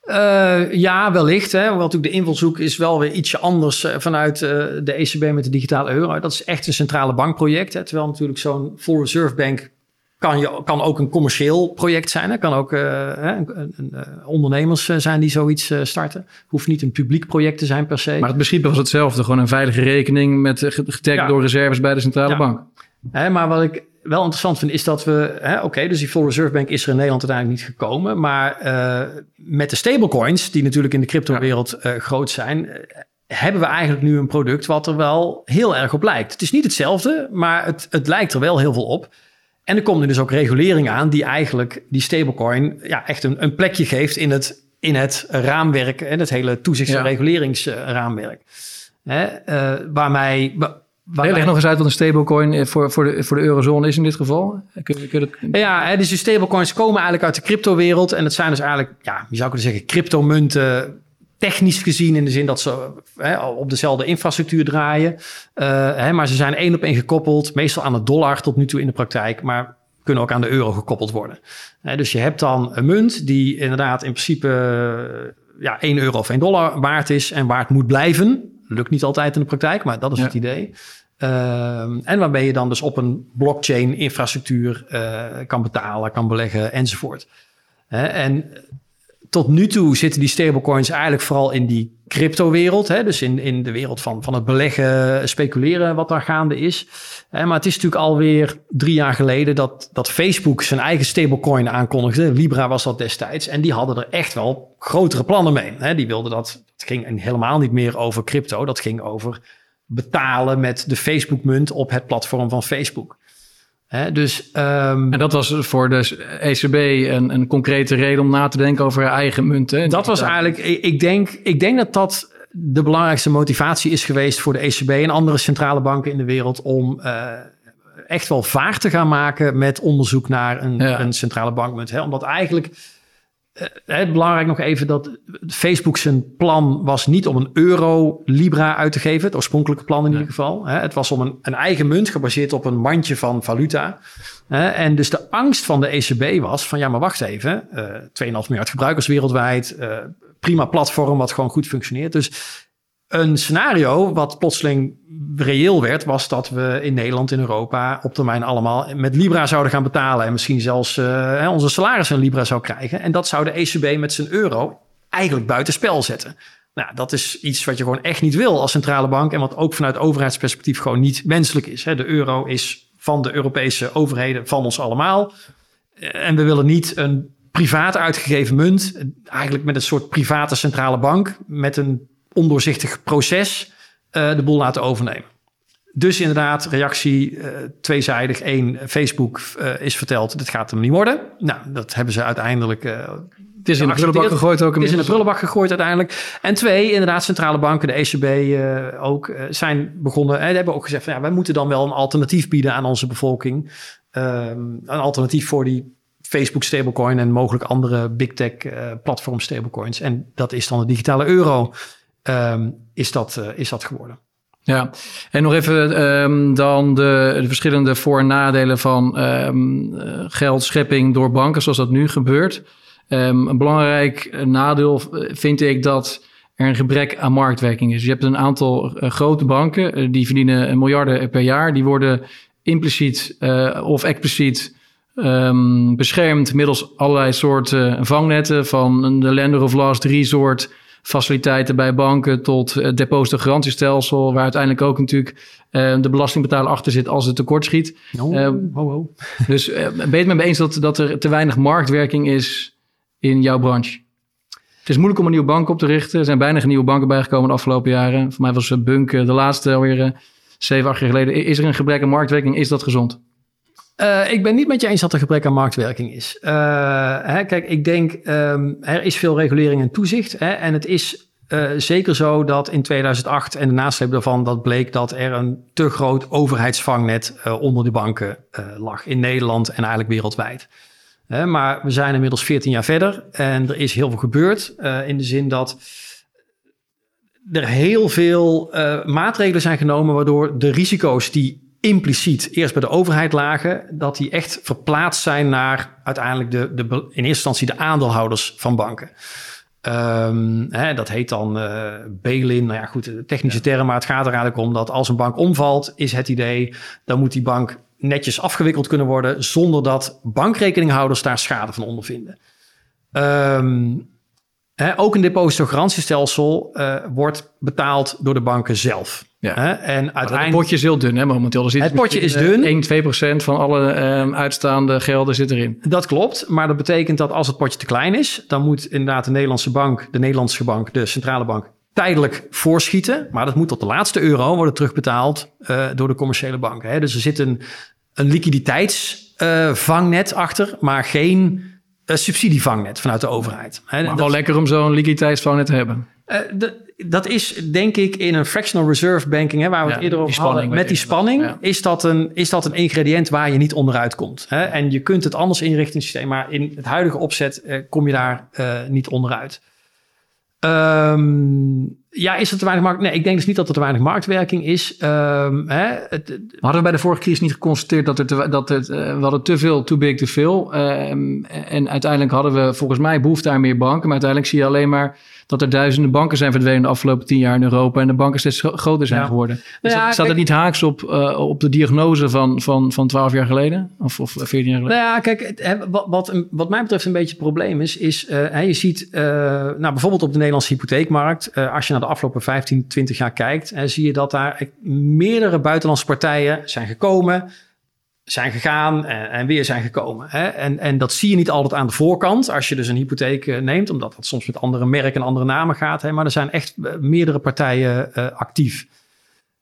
Uh, ja, wellicht. Hè. Want natuurlijk de invalshoek is wel weer ietsje anders uh, vanuit uh, de ECB met de digitale euro. Dat is echt een centrale bankproject. Hè. Terwijl natuurlijk zo'n full reserve bank kan, je, kan ook een commercieel project zijn. Het kan ook uh, een, een, uh, ondernemers eh, zijn die zoiets starten. Hoeft niet een publiek project te zijn per se. Maar het principe was hetzelfde. Gewoon een veilige rekening met getagd ja. door reserves bij de centrale ja. bank. Hè, maar wat ik wel interessant vind is dat we... Oké, okay, dus die Full Reserve Bank is er in Nederland uiteindelijk niet gekomen. Maar met de stablecoins, die natuurlijk in de cryptowereld ja. groot zijn... hebben we eigenlijk nu een product wat er wel heel erg op lijkt. Het is niet hetzelfde, maar het, het lijkt er wel heel veel op... En er komt nu dus ook regulering aan die eigenlijk die stablecoin ja, echt een, een plekje geeft in het, in het raamwerk en het hele toezichts- en reguleringsraamwerk. Hè, uh, waarmee. Waar leg nog eens uit wat een stablecoin eh, voor, voor, de, voor de eurozone is in dit geval. Kun, kun het... Ja, hè, dus die stablecoins komen eigenlijk uit de cryptowereld. En het zijn dus eigenlijk, ja, je zou kunnen zeggen, cryptomunten technisch gezien in de zin dat ze hè, op dezelfde infrastructuur draaien. Uh, hè, maar ze zijn één op één gekoppeld, meestal aan de dollar tot nu toe in de praktijk, maar kunnen ook aan de euro gekoppeld worden. dus je hebt dan een munt die inderdaad in principe uh, ja, 1 euro of 1 dollar waard is en waard moet blijven. Lukt niet altijd in de praktijk, maar dat is ja. het idee. Uh, en waarbij je dan dus op een blockchain infrastructuur uh, kan betalen, kan beleggen enzovoort. en tot nu toe zitten die stablecoins eigenlijk vooral in die crypto-wereld. Hè? Dus in, in de wereld van, van het beleggen, speculeren wat daar gaande is. Maar het is natuurlijk alweer drie jaar geleden dat, dat Facebook zijn eigen stablecoin aankondigde. Libra was dat destijds. En die hadden er echt wel grotere plannen mee. Hè? Die wilden dat, het ging helemaal niet meer over crypto. Dat ging over betalen met de Facebook-munt op het platform van Facebook. Dus, ehm, En dat was voor de ECB een, een concrete reden om na te denken over haar eigen munten. dat was eigenlijk, ik denk, ik denk dat dat de belangrijkste motivatie is geweest voor de ECB en andere centrale banken in de wereld om eh, echt wel vaart te gaan maken met onderzoek naar een, Ja. een centrale bankmunt. Omdat eigenlijk, eh, belangrijk nog even dat Facebook zijn plan was niet om een euro Libra uit te geven, het oorspronkelijke plan in ieder geval. Hè? Het was om een, een eigen munt gebaseerd op een mandje van valuta. Hè? En dus de angst van de ECB was van ja, maar wacht even, eh 2,5 miljard gebruikers wereldwijd, eh, prima platform wat gewoon goed functioneert. Dus een scenario wat plotseling reëel werd, was dat we in Nederland, in Europa, op termijn allemaal met Libra zouden gaan betalen. En misschien zelfs eh, onze salaris in Libra zou krijgen. En dat zou de ECB met zijn euro eigenlijk buitenspel zetten. Nou, dat is iets wat je gewoon echt niet wil als centrale bank. En wat ook vanuit overheidsperspectief gewoon niet wenselijk is. De euro is van de Europese overheden, van ons allemaal. Eh, En we willen niet een privaat uitgegeven munt, eigenlijk met een soort private centrale bank, met een ondoorzichtig proces, eh, de boel laten overnemen. Dus inderdaad, reactie eh, tweezijdig. Eén, Facebook eh, is verteld, dit gaat hem niet worden. Nou, dat hebben ze uiteindelijk Het is in de prullenbak gegooid ook. het is in de prullenbak gegooid uiteindelijk. En twee, inderdaad, centrale banken, de ECB ook, zijn begonnen. En hebben ook gezegd van ja, wij moeten dan wel een alternatief bieden aan onze bevolking. Ehm, een alternatief voor die Facebook stablecoin en mogelijk andere big tech platform stablecoins. En dat is dan de digitale euro. Ehm, is, dat, eh, is dat geworden. Ja, en nog even ehm, dan de, de verschillende voor- en nadelen van ehm, eh, geldschepping door banken, zoals dat nu gebeurt. Een belangrijk eh, nadeel vind ik dat er een gebrek aan marktwerking is. Je hebt een aantal grote banken, die verdienen miljarden per jaar. Die worden impliciet of expliciet beschermd middels allerlei soorten vangnetten, van de lender of last resort faciliteiten bij banken tot het depositogarantiestelsel, waar uiteindelijk ook natuurlijk eh, de belastingbetaler achter zit als het tekort schiet. Oh, Eh, oh, oh. Dus eh, ben je het met me eens dat, dat er te weinig marktwerking is in jouw branche? Het is moeilijk om een nieuwe bank op te richten. Er zijn bijna geen nieuwe banken bijgekomen de afgelopen jaren. Voor mij was eh, Bunk eh, de laatste alweer eh, zeven, acht jaar geleden. Is er een gebrek aan marktwerking? Is dat gezond? Eh, ik ben niet met je eens dat er gebrek aan marktwerking is. Eh, hè, kijk, ik denk ehm, er is veel regulering en toezicht. Hè, en het is eh, zeker zo dat in 2008 en de nasleep daarvan dat bleek dat er een te groot overheidsvangnet onder de banken lag in Nederland en eigenlijk wereldwijd. Maar we zijn inmiddels 14 jaar verder en er is heel veel gebeurd in de zin dat er heel veel maatregelen zijn genomen waardoor de risico's die impliciet eerst bij de overheid lagen, dat die echt verplaatst zijn naar uiteindelijk de, de, in eerste instantie de aandeelhouders van banken. Ehm, hè, dat heet dan eh bail-in. Nou ja, goed, technische term, maar het gaat er eigenlijk om dat als een bank omvalt, is het idee, dan moet die bank netjes afgewikkeld kunnen worden zonder dat bankrekeninghouders daar schade van ondervinden. Ehm, hè, ook een depositogarantiestelsel eh wordt betaald door de banken zelf. Ja. Hè, en Het potje is heel dun hè, momenteel. Er zit Het potje is dun. eh, 1, 2 procent van alle ehm, uitstaande gelden zit erin. Dat klopt, maar dat betekent dat als het potje te klein is, dan moet inderdaad de Nederlandse bank, de Nederlandse bank, de centrale bank, tijdelijk voorschieten. Maar dat moet tot de laatste euro worden terugbetaald eh, door de commerciële banken. Hè. Dus er zit een, een liquiditeitsvangnet achter, maar geen eh, subsidievangnet vanuit de overheid. Hè. Maar Dat- wel lekker om zo'n liquiditeitsvangnet te hebben. Eh, dat is denk ik in een fractional reserve banking, hè, waar we Ja, het eerder over hadden. Met die spanning ja. is, dat een, is dat een ingrediënt waar je niet onderuit komt. Hè? En je kunt het anders inrichten het systeem, maar in het huidige opzet eh, kom je daar eh, niet onderuit. Ehm, ja, is er te weinig markt? Nee, ik denk dus niet dat er te weinig marktwerking is. Ehm, hè, het- het- Hadden we bij de vorige crisis niet geconstateerd dat er te, dat het, we hadden te veel, too big, te veel. Ehm, en uiteindelijk hadden we volgens mij behoefte aan meer banken. Maar uiteindelijk zie je alleen maar dat er duizenden banken zijn verdwenen de afgelopen tien jaar in Europa. En de banken steeds gro- groter zijn Ja. geworden. Nou Dus ja, dat- staat het niet haaks op, eh, op de diagnose van, van, van 12 jaar geleden? Of, of 14 jaar geleden? Nou ja, kijk, het- wat, wat, wat mij betreft een beetje het probleem is, is eh, je ziet, eh, nou, bijvoorbeeld op de Nederlandse hypotheekmarkt, als je naar de afgelopen 15, 20 jaar kijkt, zie je dat daar meerdere buitenlandse partijen zijn gekomen, zijn gegaan en, en weer zijn gekomen. Hè? En, en dat zie je niet altijd aan de voorkant als je dus een hypotheek eh, neemt, omdat dat soms met andere merken en andere namen gaat. Hè? Maar er zijn echt eh, meerdere partijen eh, actief.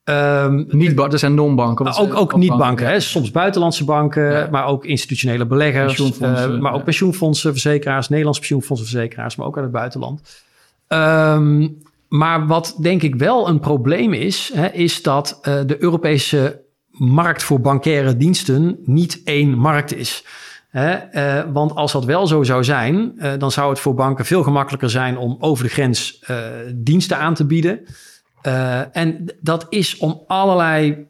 Ehm, niet banken, dat zijn non-banken. Ook, ook niet-banken, hè? soms buitenlandse banken, Ja. maar ook institutionele beleggers. Maar ook ja. pensioenfondsen, verzekeraars, Nederlandse pensioenfondsen, verzekeraars, maar ook uit het buitenland. Ehm, maar wat denk ik wel een probleem is, hè, is dat de Europese markt voor bankaire diensten niet één markt is. Eh, want als dat wel zo zou zijn, eh, dan zou het voor banken veel gemakkelijker zijn om over de grens eh, diensten aan te bieden. En dat is om allerlei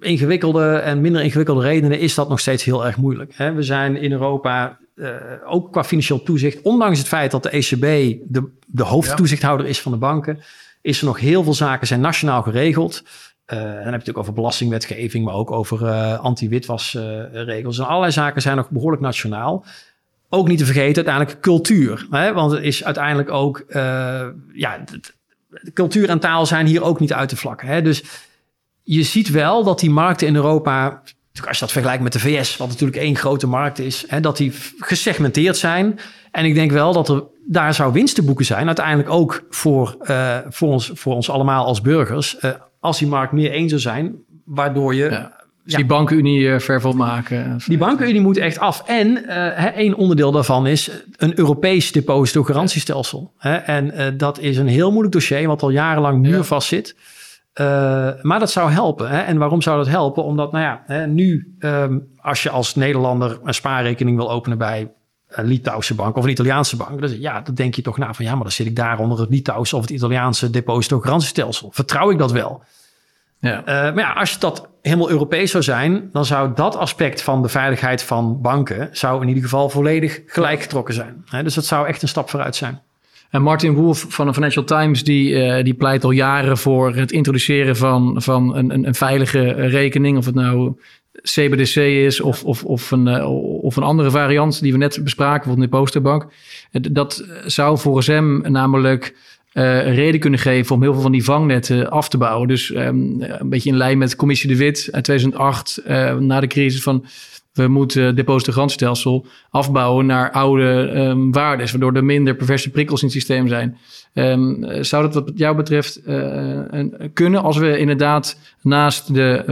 ingewikkelde en minder ingewikkelde redenen is dat nog steeds heel erg moeilijk. We zijn in Europa ook qua financieel toezicht, ondanks het feit dat de ECB de, de hoofdtoezichthouder is van de banken, is er nog heel veel zaken zijn nationaal geregeld. Eh, dan heb je natuurlijk over belastingwetgeving, maar ook over eh, anti-witwasregels. en allerlei zaken zijn nog behoorlijk nationaal. Ook niet te vergeten uiteindelijk cultuur. Hè? Want het is uiteindelijk ook, eh, ja, cultuur en taal zijn hier ook niet uit te vlakken. Hè? Dus je ziet wel dat die markten in Europa, als je dat vergelijkt met de VS, wat natuurlijk één grote markt is, hè, dat die gesegmenteerd zijn. En ik denk wel dat er daar zou winst te boeken zijn, uiteindelijk ook voor, voor, ons, voor ons allemaal als burgers, als die markt meer één zou zijn, waardoor je Ja. Dus die bankenunie eh, ver maken. die bankenunie moet echt af. En hè, één onderdeel daarvan is een Europees depositogarantiestelsel. Hè? En eh, dat is een heel moeilijk dossier, wat al jarenlang muurvast zit. Maar dat zou helpen. Hè? En waarom zou dat helpen? Omdat, nou ja, hè, nu ehm, als je als Nederlander een spaarrekening wil openen bij een Litouwse bank of een Italiaanse bank, dan, ja, dan denk je toch na van ja, maar dan zit ik daar onder het Litouwse of het Italiaanse depositogarantiestelsel. Vertrouw ik dat wel? Ja. Eh, maar ja, als dat helemaal Europees zou zijn, dan zou dat aspect van de veiligheid van banken zou in ieder geval volledig gelijk getrokken zijn. Dus dat zou echt een stap vooruit zijn. En Martin Wolf van de Financial Times die, eh, die pleit al jaren voor het introduceren van, van een, een, een veilige rekening. Of het nou CBDC is of, of, of, een, eh, of een andere variant die we net bespraken, bijvoorbeeld de Posterbank. Eh, Dat zou volgens hem namelijk eh, een reden kunnen geven om heel veel van die vangnetten af te bouwen. Dus ehm, een beetje in lijn met Commissie de Wit uit 2008, eh, na de crisis van we moeten het depositogarantstelsel afbouwen naar oude ehm waardes, waardoor er minder perverse prikkels in het systeem zijn. Ehm, eh, zou dat wat jou betreft eh, een- kunnen als we inderdaad naast de,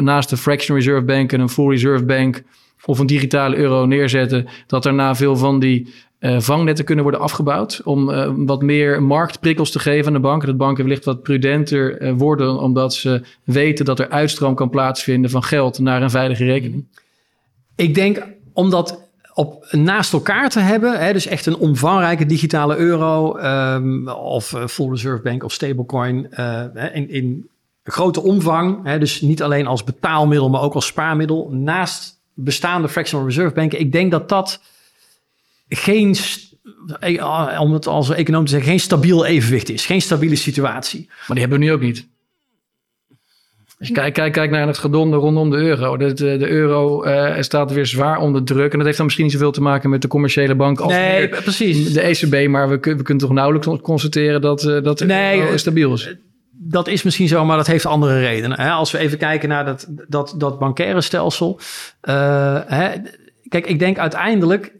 naast de fractional reserve bank en een full reserve bank of een digitale euro neerzetten, dat daarna veel van die eh, vangnetten kunnen worden afgebouwd om eh, wat meer marktprikkels te geven aan de banken. Dat banken wellicht wat prudenter worden omdat ze weten dat er uitstroom kan plaatsvinden van geld naar een veilige rekening. Ik denk om dat op, naast elkaar te hebben, hè, dus echt een omvangrijke digitale euro ehm, of eh, full reserve bank of stablecoin eh, in, in grote omvang, hè, dus niet alleen als betaalmiddel, maar ook als spaarmiddel, naast bestaande fractional reserve banken. Ik denk dat dat geen, eh, om het als econoom te zeggen, geen stabiel evenwicht is, geen stabiele situatie. Maar die hebben we nu ook niet. Als je kijkt kijk, kijk naar het gedonde rondom de euro. De, de, de euro eh, staat weer zwaar onder druk. En dat heeft dan misschien niet zoveel te maken met de commerciële bank als Nee, meer precies. de ECB. Maar we, we kunnen toch nauwelijks constateren dat, eh, dat de Nee, euro eh, stabiel is. Dat is misschien zo, maar dat heeft andere redenen. Hè? Als we even kijken naar dat, dat, dat bankaire stelsel. hè? Kijk, ik denk uiteindelijk,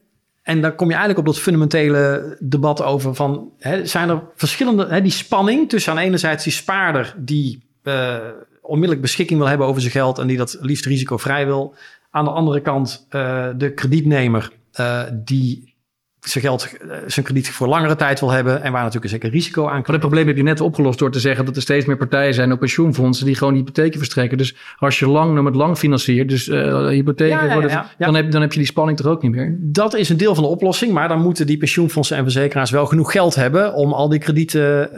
en dan kom je eigenlijk op dat fundamentele debat over van, hè, zijn er verschillende, hè, die spanning tussen aan enerzijds die spaarder die onmiddellijk beschikking wil hebben over zijn geld en die dat liefst risicovrij wil. Aan de andere kant eh, de kredietnemer eh, die zijn geld, eh, zijn krediet voor langere tijd wil hebben en waar natuurlijk een zeker risico aan Maar het probleem heb je net opgelost door te zeggen dat er steeds meer partijen zijn op pensioenfondsen die gewoon hypotheken verstrekken. Dus als je lang met lang financiert, dus eh hypotheken, Ja, ja, worden- ja. Dan, heb, dan heb je die spanning toch ook niet meer. Dat is een deel van de oplossing, maar dan moeten die pensioenfondsen en verzekeraars wel genoeg geld hebben om al die kredieten,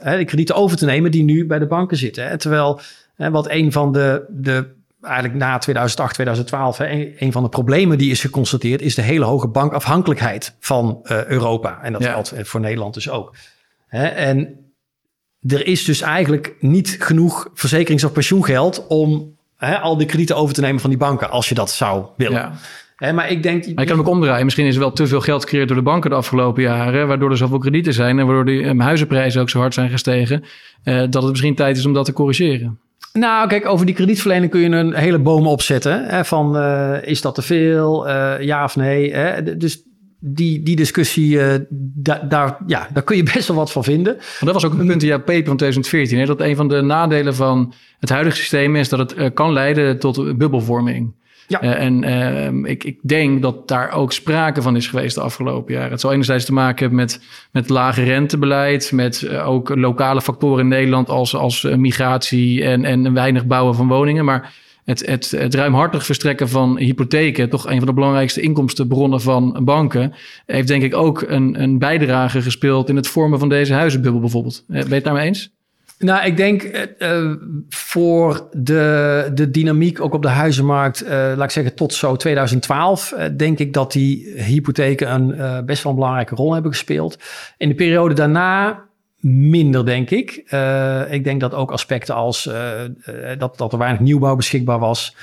hè, die kredieten over te nemen die nu bij de banken zitten. Hè. Terwijl wat een van de, de eigenlijk na 2008, 2012, hè, een, van de problemen die is geconstateerd, is de hele hoge bankafhankelijkheid van eh, Europa. En dat Ja. geldt voor Nederland dus ook. Hè, en er is dus eigenlijk niet genoeg verzekerings- of pensioengeld om hè, al die kredieten over te nemen van die banken, als je dat zou willen. Ja. Hè, maar ik denk. Maar je kan ook omdraaien. Misschien is er wel te veel geld gecreëerd door de banken de afgelopen jaren. Waardoor er zoveel kredieten zijn en waardoor de eh, huizenprijzen ook zo hard zijn gestegen. eh, dat het misschien tijd is om dat te corrigeren. Nou, kijk, over die kredietverlening kun je een hele boom opzetten. Hè, van, eh, is dat te veel? Eh, ja of nee? Hè? Dus die, die discussie, da, daar, ja, daar kun je best wel wat van vinden. Maar dat was ook een punt in jouw paper van 2014. Hè? Dat een van de nadelen van het huidige systeem is dat het kan leiden tot bubbelvorming. Ja. Uh, en ehm, ik, ik denk dat daar ook sprake van is geweest de afgelopen jaren. Het zal enerzijds te maken hebben met, met lage rentebeleid, met ook lokale factoren in Nederland als, als migratie en, en weinig bouwen van woningen. Maar het, het, ruimhartig verstrekken van hypotheken, toch een van de belangrijkste inkomstenbronnen van banken, heeft denk ik ook een, een bijdrage gespeeld in het vormen van deze huizenbubbel bijvoorbeeld. Eh, ben je het daarmee eens? Nou, ik denk uh, voor de, de dynamiek ook op de huizenmarkt, uh, laat ik zeggen tot zo 2012, uh, denk ik dat die hypotheken een best wel een belangrijke rol hebben gespeeld. In de periode daarna minder, denk ik. Ik denk dat ook aspecten als dat, dat er weinig nieuwbouw beschikbaar was,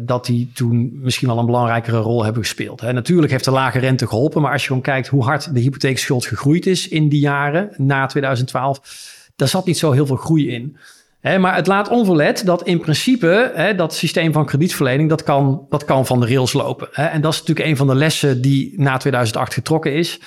dat die toen misschien wel een belangrijkere rol hebben gespeeld. Hè. Natuurlijk heeft de lage rente geholpen, maar als je gewoon kijkt hoe hard de hypotheekschuld gegroeid is in die jaren na 2012, daar zat niet zo heel veel groei in. Maar het laat onverlet dat in principe dat systeem van kredietverlening, dat kan, dat kan van de rails lopen. En dat is natuurlijk een van de lessen die na 2008 getrokken is.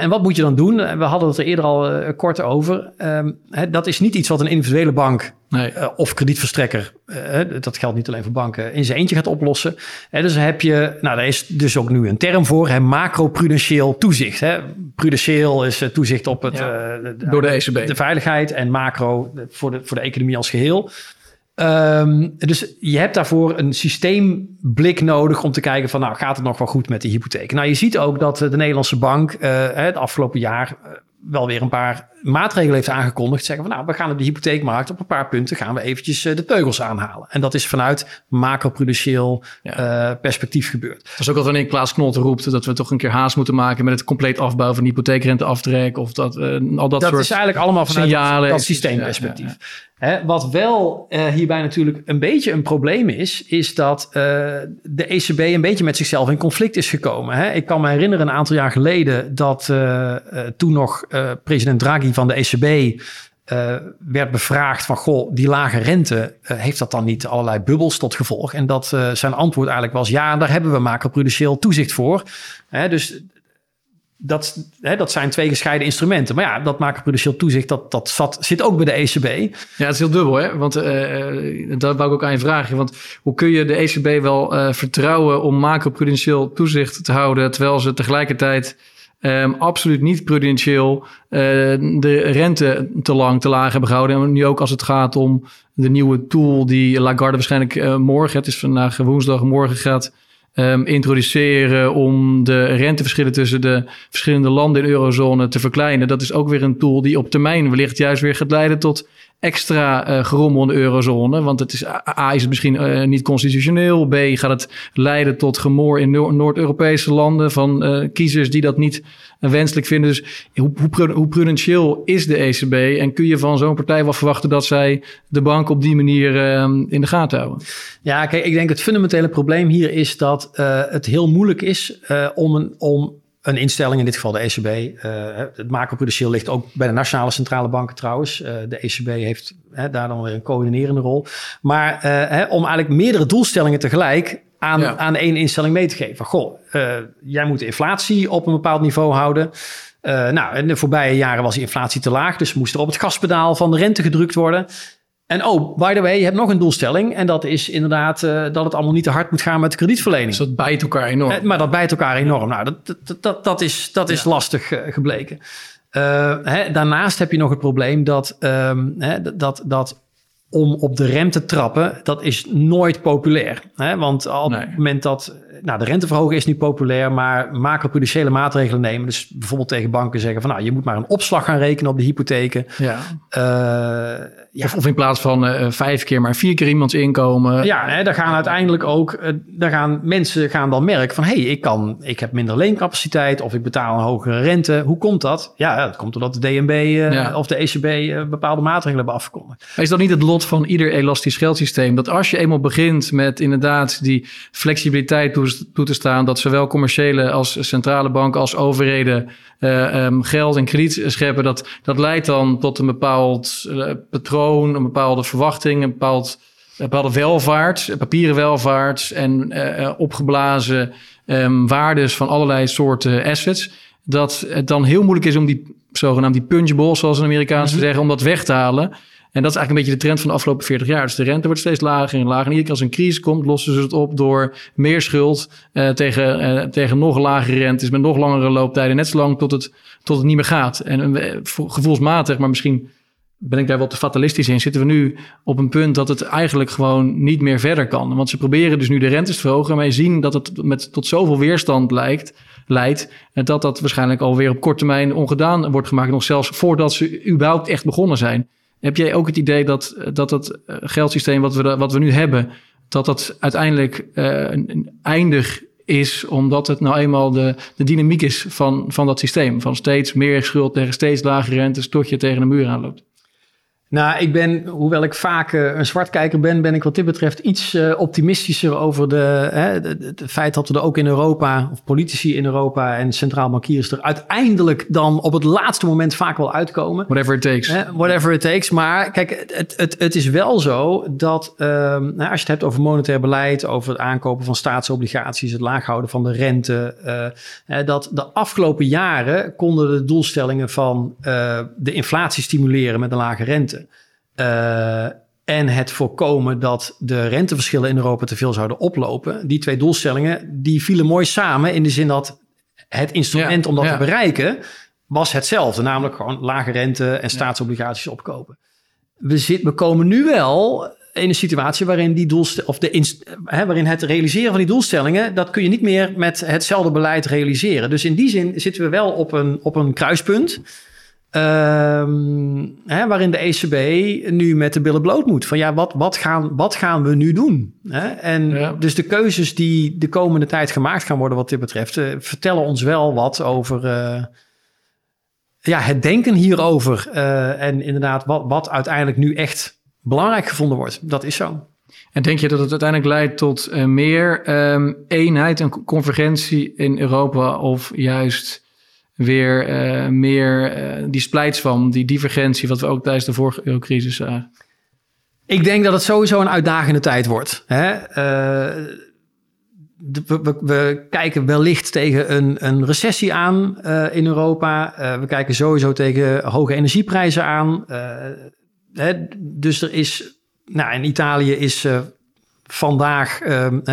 En wat moet je dan doen? We hadden het er eerder al uh, kort over. Um, hè, dat is niet iets wat een individuele bank nee. uh, of kredietverstrekker, uh, dat geldt niet alleen voor banken, in zijn eentje gaat oplossen. Hè, dus heb je, nou daar is dus ook nu een term voor, hè, macroprudentieel toezicht. Hè. Prudentieel is toezicht op het, ja, door de ECB. De veiligheid en macro voor de, voor de economie als geheel. Um, dus je hebt daarvoor een systeemblik nodig om te kijken van, nou, gaat het nog wel goed met die hypotheek? Nou, je ziet ook dat de Nederlandse bank uh, het afgelopen jaar uh, wel weer een paar maatregelen heeft aangekondigd. Zeggen van, nou, we gaan op de hypotheekmarkt op een paar punten gaan we eventjes de teugels aanhalen. En dat is vanuit macroprudentieel ja. perspectief gebeurd. Dat is ook wat wanneer Klaas Knot roept dat we toch een keer haast moeten maken met het compleet afbouwen van hypotheekrenteaftrek of dat, al dat, dat soort is eigenlijk allemaal vanuit signalen. dat, dat systeemperspectief. Ja, ja. Wat wel uh, hierbij natuurlijk een beetje een probleem is, is dat uh, de ECB een beetje met zichzelf in conflict is gekomen. Ik kan me herinneren een aantal jaar geleden dat uh, toen nog president Draghi van de ECB werd bevraagd van, goh, die lage rente, heeft dat dan niet allerlei bubbels tot gevolg? En dat zijn antwoord eigenlijk was, ja, daar hebben we macroprudentieel toezicht voor. Dus dat, hè, dat zijn twee gescheiden instrumenten. Maar ja, dat macroprudentieel toezicht, dat, dat zit ook bij de ECB. Ja, het is heel dubbel, hè? Want uh, dat wou ik ook aan je vragen. Want hoe kun je de ECB wel uh, vertrouwen om macroprudentieel toezicht te houden, terwijl ze tegelijkertijd um, absoluut niet prudentieel de rente te lang, te laag hebben gehouden. En nu ook als het gaat om de nieuwe tool die Lagarde waarschijnlijk morgen, het is vandaag woensdag, morgen gaat um, introduceren om de renteverschillen tussen de verschillende landen in eurozone te verkleinen. Dat is ook weer een tool die op termijn wellicht juist weer gaat leiden tot extra uh, gerommel in de eurozone. Want het is, A, is het misschien uh, niet constitutioneel. B, gaat het leiden tot gemoor in Noord-Europese landen van uh, kiezers die dat niet wenselijk vinden. Dus hoe, hoe, hoe prudentieel is de ECB? En kun je van zo'n partij wel verwachten dat zij de bank op die manier in de gaten houden? Ja, kijk, ik denk het fundamentele probleem hier is dat het heel moeilijk is om, een, om een instelling, in dit geval de ECB. Uh, eh, het macroprudentieel ligt ook bij de nationale centrale banken trouwens. Uh, de ECB heeft daar dan weer een coördinerende rol. Maar uh, om eigenlijk meerdere doelstellingen tegelijk aan, aan één instelling mee te geven. Goh, jij moet de inflatie op een bepaald niveau houden. nou, in de voorbije jaren was die inflatie te laag, dus moest er op het gaspedaal van de rente gedrukt worden. En oh, by the way, je hebt nog een doelstelling. En dat is inderdaad uh, dat het allemaal niet te hard moet gaan met de kredietverlening. Dus dat bijt elkaar enorm. Uh, maar dat bijt elkaar enorm. Nou, dat, dat, dat, dat is, dat is ja. lastig uh, gebleken. Hè, daarnaast heb je nog het probleem dat, um, hè, dat, dat om op de rem te trappen, dat is nooit populair. Hè? Want op nee. het moment dat nou, de renteverhoging is niet populair, maar macroprudentiële maatregelen nemen. Dus bijvoorbeeld tegen banken zeggen van nou, je moet maar een opslag gaan rekenen op de hypotheken. Ja. Uh, ja. Of, of, in plaats van uh, vijf keer maar vier keer iemands inkomen. Ja, hè, daar gaan uiteindelijk ook, uh, daar gaan mensen gaan dan merken van hé, hey, ik kan, ik heb minder leencapaciteit of ik betaal een hogere rente. Hoe komt dat? Ja, dat komt doordat de DNB ja. of de ECB bepaalde maatregelen hebben afgekondigd. Maar is dat niet het lot van ieder elastisch geldsysteem? Dat als je eenmaal begint met inderdaad die flexibiliteit toe te staan dat zowel commerciële als centrale banken als overheden uh, um, geld en krediet scheppen, dat, dat leidt dan tot een bepaald uh, patroon, een bepaalde verwachting, een bepaald hadden welvaart, papieren welvaart en opgeblazen um, waardes van allerlei soorten assets. Dat het dan heel moeilijk is om die zogenaamd die punchbowl, zoals een Amerikaans mm zeggen, om dat weg te halen. En dat is eigenlijk een beetje de trend van de afgelopen 40 jaar. Dus de rente wordt steeds lager en lager. En iedere keer als een crisis komt, lossen ze het op door meer schuld uh, tegen, uh, tegen nog lagere rentes met nog langere looptijden. Net zo lang tot het, tot het niet meer gaat. En uh, gevoelsmatig, maar misschien ben ik daar wel te fatalistisch in, zitten we nu op een punt dat het eigenlijk gewoon niet meer verder kan. Want ze proberen dus nu de rentes te verhogen, maar je zien dat het met tot zoveel weerstand lijkt, leidt, dat dat waarschijnlijk alweer op korte termijn ongedaan wordt gemaakt, nog zelfs voordat ze überhaupt echt begonnen zijn. Heb jij ook het idee dat, dat het eh, geldsysteem wat we, wat we nu hebben, dat dat uiteindelijk uh, een eindig is, omdat het nou eenmaal de, de dynamiek is van, van dat systeem. Van steeds meer schuld tegen steeds lagere rentes tot je tegen de muur aanloopt. Nou, ik ben, hoewel ik vaak uh, een zwartkijker ben, ben ik wat dit betreft iets uh, optimistischer over de, hè, het feit dat we er ook in Europa, of politici in Europa en centraal bankiers er uiteindelijk dan op het laatste moment vaak wel uitkomen. Whatever it takes. Uh, whatever it takes. Maar kijk, het, het, het is wel zo dat ehm, nou, als je het hebt over monetair beleid, over het aankopen van staatsobligaties, het laag houden van de rente, dat de afgelopen jaren konden de doelstellingen van de inflatie stimuleren met een lage rente uh, en het voorkomen dat de renteverschillen in Europa te veel zouden oplopen. Die twee doelstellingen die vielen mooi samen in de zin dat het instrument om dat te bereiken was hetzelfde, namelijk gewoon lage rente en staatsobligaties opkopen. We, zit, we komen nu wel in een situatie waarin, die of de hè, waarin het realiseren van die doelstellingen, dat kun je niet meer met hetzelfde beleid realiseren. Dus in die zin zitten we wel op een, op een kruispunt. Um, hè, waarin de ECB nu met de billen bloot moet. Van ja, wat, wat, gaan, wat gaan we nu doen? Hè? En dus de keuzes die de komende tijd gemaakt gaan worden wat dit betreft, uh, vertellen ons wel wat over uh, ja, het denken hierover. Uh, en inderdaad, wat, wat uiteindelijk nu echt belangrijk gevonden wordt. Dat is zo. En denk je dat het uiteindelijk leidt tot meer um, eenheid en convergentie in Europa of juist weer uh, meer uh, die splijtswam, die divergentie, wat we ook tijdens de vorige eurocrisis zagen? Ik denk dat het sowieso een uitdagende tijd wordt. Hè? De, we, we, kijken wellicht tegen een, een recessie aan in Europa. we kijken sowieso tegen hoge energieprijzen aan. Hè? Dus er is, nou, in Italië is vandaag,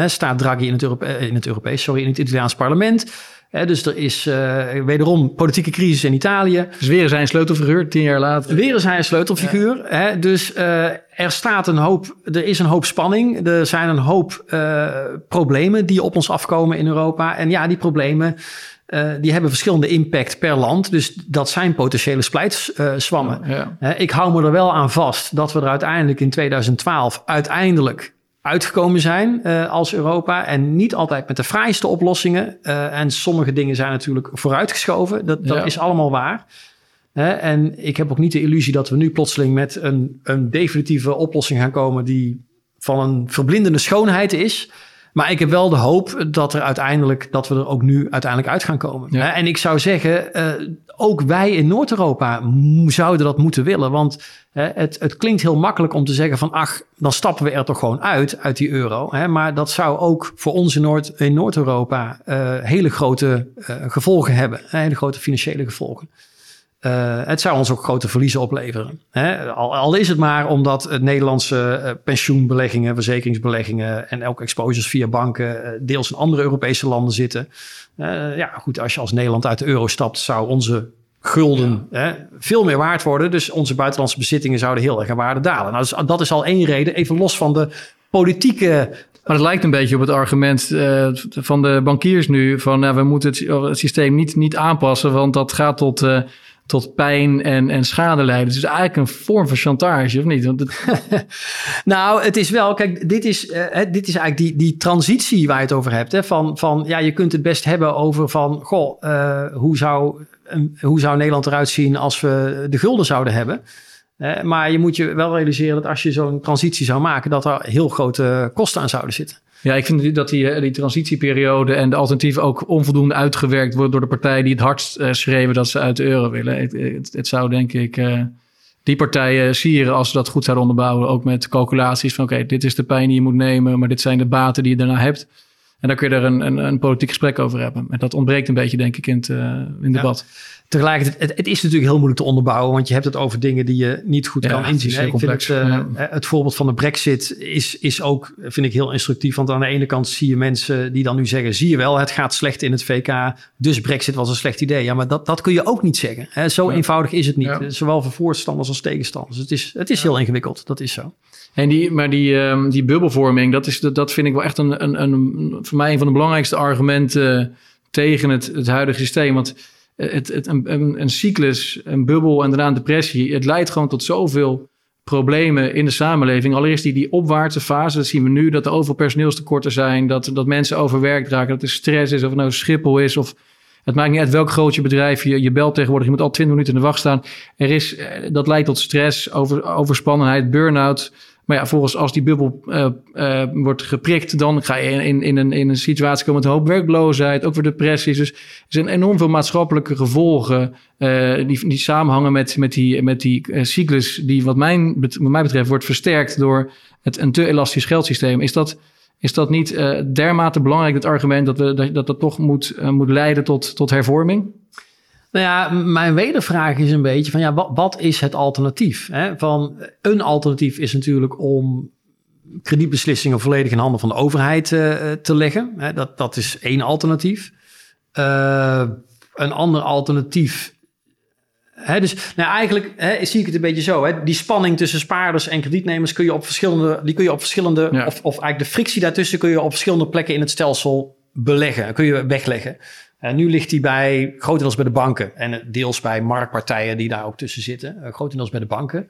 staat Draghi in het, Europe in het Europees, sorry, in het Italiaans parlement dus er is uh, wederom politieke crisis in Italië. Dus weer zijn sleutelfiguur, tien jaar later. Weer zijn sleutelfiguur. Ja. dus uh, er staat een hoop, er is een hoop spanning. Er zijn een hoop uh, problemen die op ons afkomen in Europa. En ja, die problemen die hebben verschillende impact per land. Dus dat zijn potentiële splijtswammen. Ja. ik hou me er wel aan vast dat we er uiteindelijk in 2012 uiteindelijk uitgekomen zijn uh, als Europa. En niet altijd met de fraaiste oplossingen. Uh, en sommige dingen zijn natuurlijk vooruitgeschoven. Dat, dat is allemaal waar. en ik heb ook niet de illusie dat we nu plotseling met een, een definitieve oplossing gaan komen die van een verblindende schoonheid is. Maar ik heb wel de hoop dat er uiteindelijk dat we er ook nu uiteindelijk uit gaan komen. En ik zou zeggen, uh, ook wij in Noord-Europa zouden dat moeten willen. Want het, het, klinkt heel makkelijk om te zeggen van ach, dan stappen we er toch gewoon uit, uit die euro. Maar dat zou ook voor ons in, Noord, in Noord-Europa uh, hele grote uh, gevolgen hebben. Hele grote financiële gevolgen. Uh, het zou ons ook grote verliezen opleveren. Hè? Al, al, is het maar omdat het Nederlandse uh, pensioenbeleggingen, verzekeringsbeleggingen en ook exposures via banken uh, deels in andere Europese landen zitten. ja, goed, als je als Nederland uit de euro stapt, zou onze gulden ja. hè, veel meer waard worden. Dus onze buitenlandse bezittingen zouden heel erg in waarde dalen. Nou, dus, dat is al één reden, even los van de politieke maar het lijkt een beetje op het argument uh, van de bankiers nu: van nou, we moeten het, het, systeem niet, niet aanpassen, want dat gaat tot, uh, tot pijn en, en schade leiden. Dus eigenlijk een vorm van chantage, of niet? Want *laughs* nou, het is wel, kijk, dit is, uh, dit is eigenlijk die, die transitie waar je het over hebt. Hè? Van, van ja, je kunt het best hebben over van, goh, hoe zou hoe zou Nederland eruit zien als we de gulden zouden hebben? Uh, maar je moet je wel realiseren dat als je zo'n transitie zou maken, dat er heel grote kosten aan zouden zitten. Ja, ik vind dat die, eh, die transitieperiode en de alternatieven ook onvoldoende uitgewerkt worden door de partijen die het hardst uh, schreeuwen dat ze uit de euro willen. Het, zou denk ik uh, die partijen sieren als ze dat goed zouden onderbouwen. Ook met calculaties van oké, dit is de pijn die je moet nemen, maar dit zijn de baten die je daarna hebt. En dan kun je er een, een, een politiek gesprek over hebben. En dat ontbreekt een beetje, denk ik, in het, uh, in debat. Tegelijkertijd, het, het, is natuurlijk heel moeilijk te onderbouwen, want je hebt het over dingen die je niet goed kan inzien. Ik vind het, uh, het voorbeeld van de Brexit is, is ook, vind ik, heel instructief. Want aan de ene kant zie je mensen die dan nu zeggen: zie je wel, het gaat slecht in het VK, dus Brexit was een slecht idee. Ja, maar dat, dat kun je ook niet zeggen. Hè? Zo eenvoudig is het niet. Zowel voor voorstanders als tegenstanders. Het is, het is heel ingewikkeld, dat is zo. En die, maar die, um, die bubbelvorming, dat, is, dat, dat vind ik wel echt een, een, een, voor mij een van de belangrijkste argumenten tegen het, het huidige systeem. Want het, het, een, een, cyclus, een bubbel en daarna een depressie, het leidt gewoon tot zoveel problemen in de samenleving. Allereerst die, die opwaartse fase, dat zien we nu, dat er overal personeelstekorten zijn, dat, dat mensen overwerkt raken, dat er stress is, of het nou Schiphol is of... Het maakt niet uit welk groot je bedrijf je, je belt tegenwoordig. Je moet al 20 minuten in de wacht staan. Er is, eh, dat leidt tot stress, over, overspannenheid, burn-out. Maar ja, volgens als die bubbel uh, uh, wordt geprikt, dan ga je in, in, een, in een situatie komen met een hoop werkloosheid, ook weer depressies. Dus er zijn enorm veel maatschappelijke gevolgen uh, die, die samenhangen met, met die, met die cyclus, die wat, mijn, wat mij betreft wordt versterkt door het, een te elastisch geldsysteem. Is dat, is dat niet dermate belangrijk, het argument, dat we, dat, dat, dat toch moet, moet leiden tot, tot hervorming? Nou ja, mijn wedervraag is een beetje van ja, wat, wat is het alternatief? Hè? Van, een alternatief is natuurlijk om kredietbeslissingen volledig in handen van de overheid uh, te leggen. Hè? Dat, dat is één alternatief. Uh, een ander alternatief. Hè, dus nou, eigenlijk hè, zie ik het een beetje zo. Hè? Die spanning tussen spaarders en kredietnemers kun je op verschillende, die kun je op verschillende, ja. of, of eigenlijk de frictie daartussen kun je op verschillende plekken in het stelsel beleggen, kun je wegleggen. En nu ligt die bij grotendeels bij de banken en deels bij marktpartijen die daar ook tussen zitten. Uh, grotendeels bij de banken.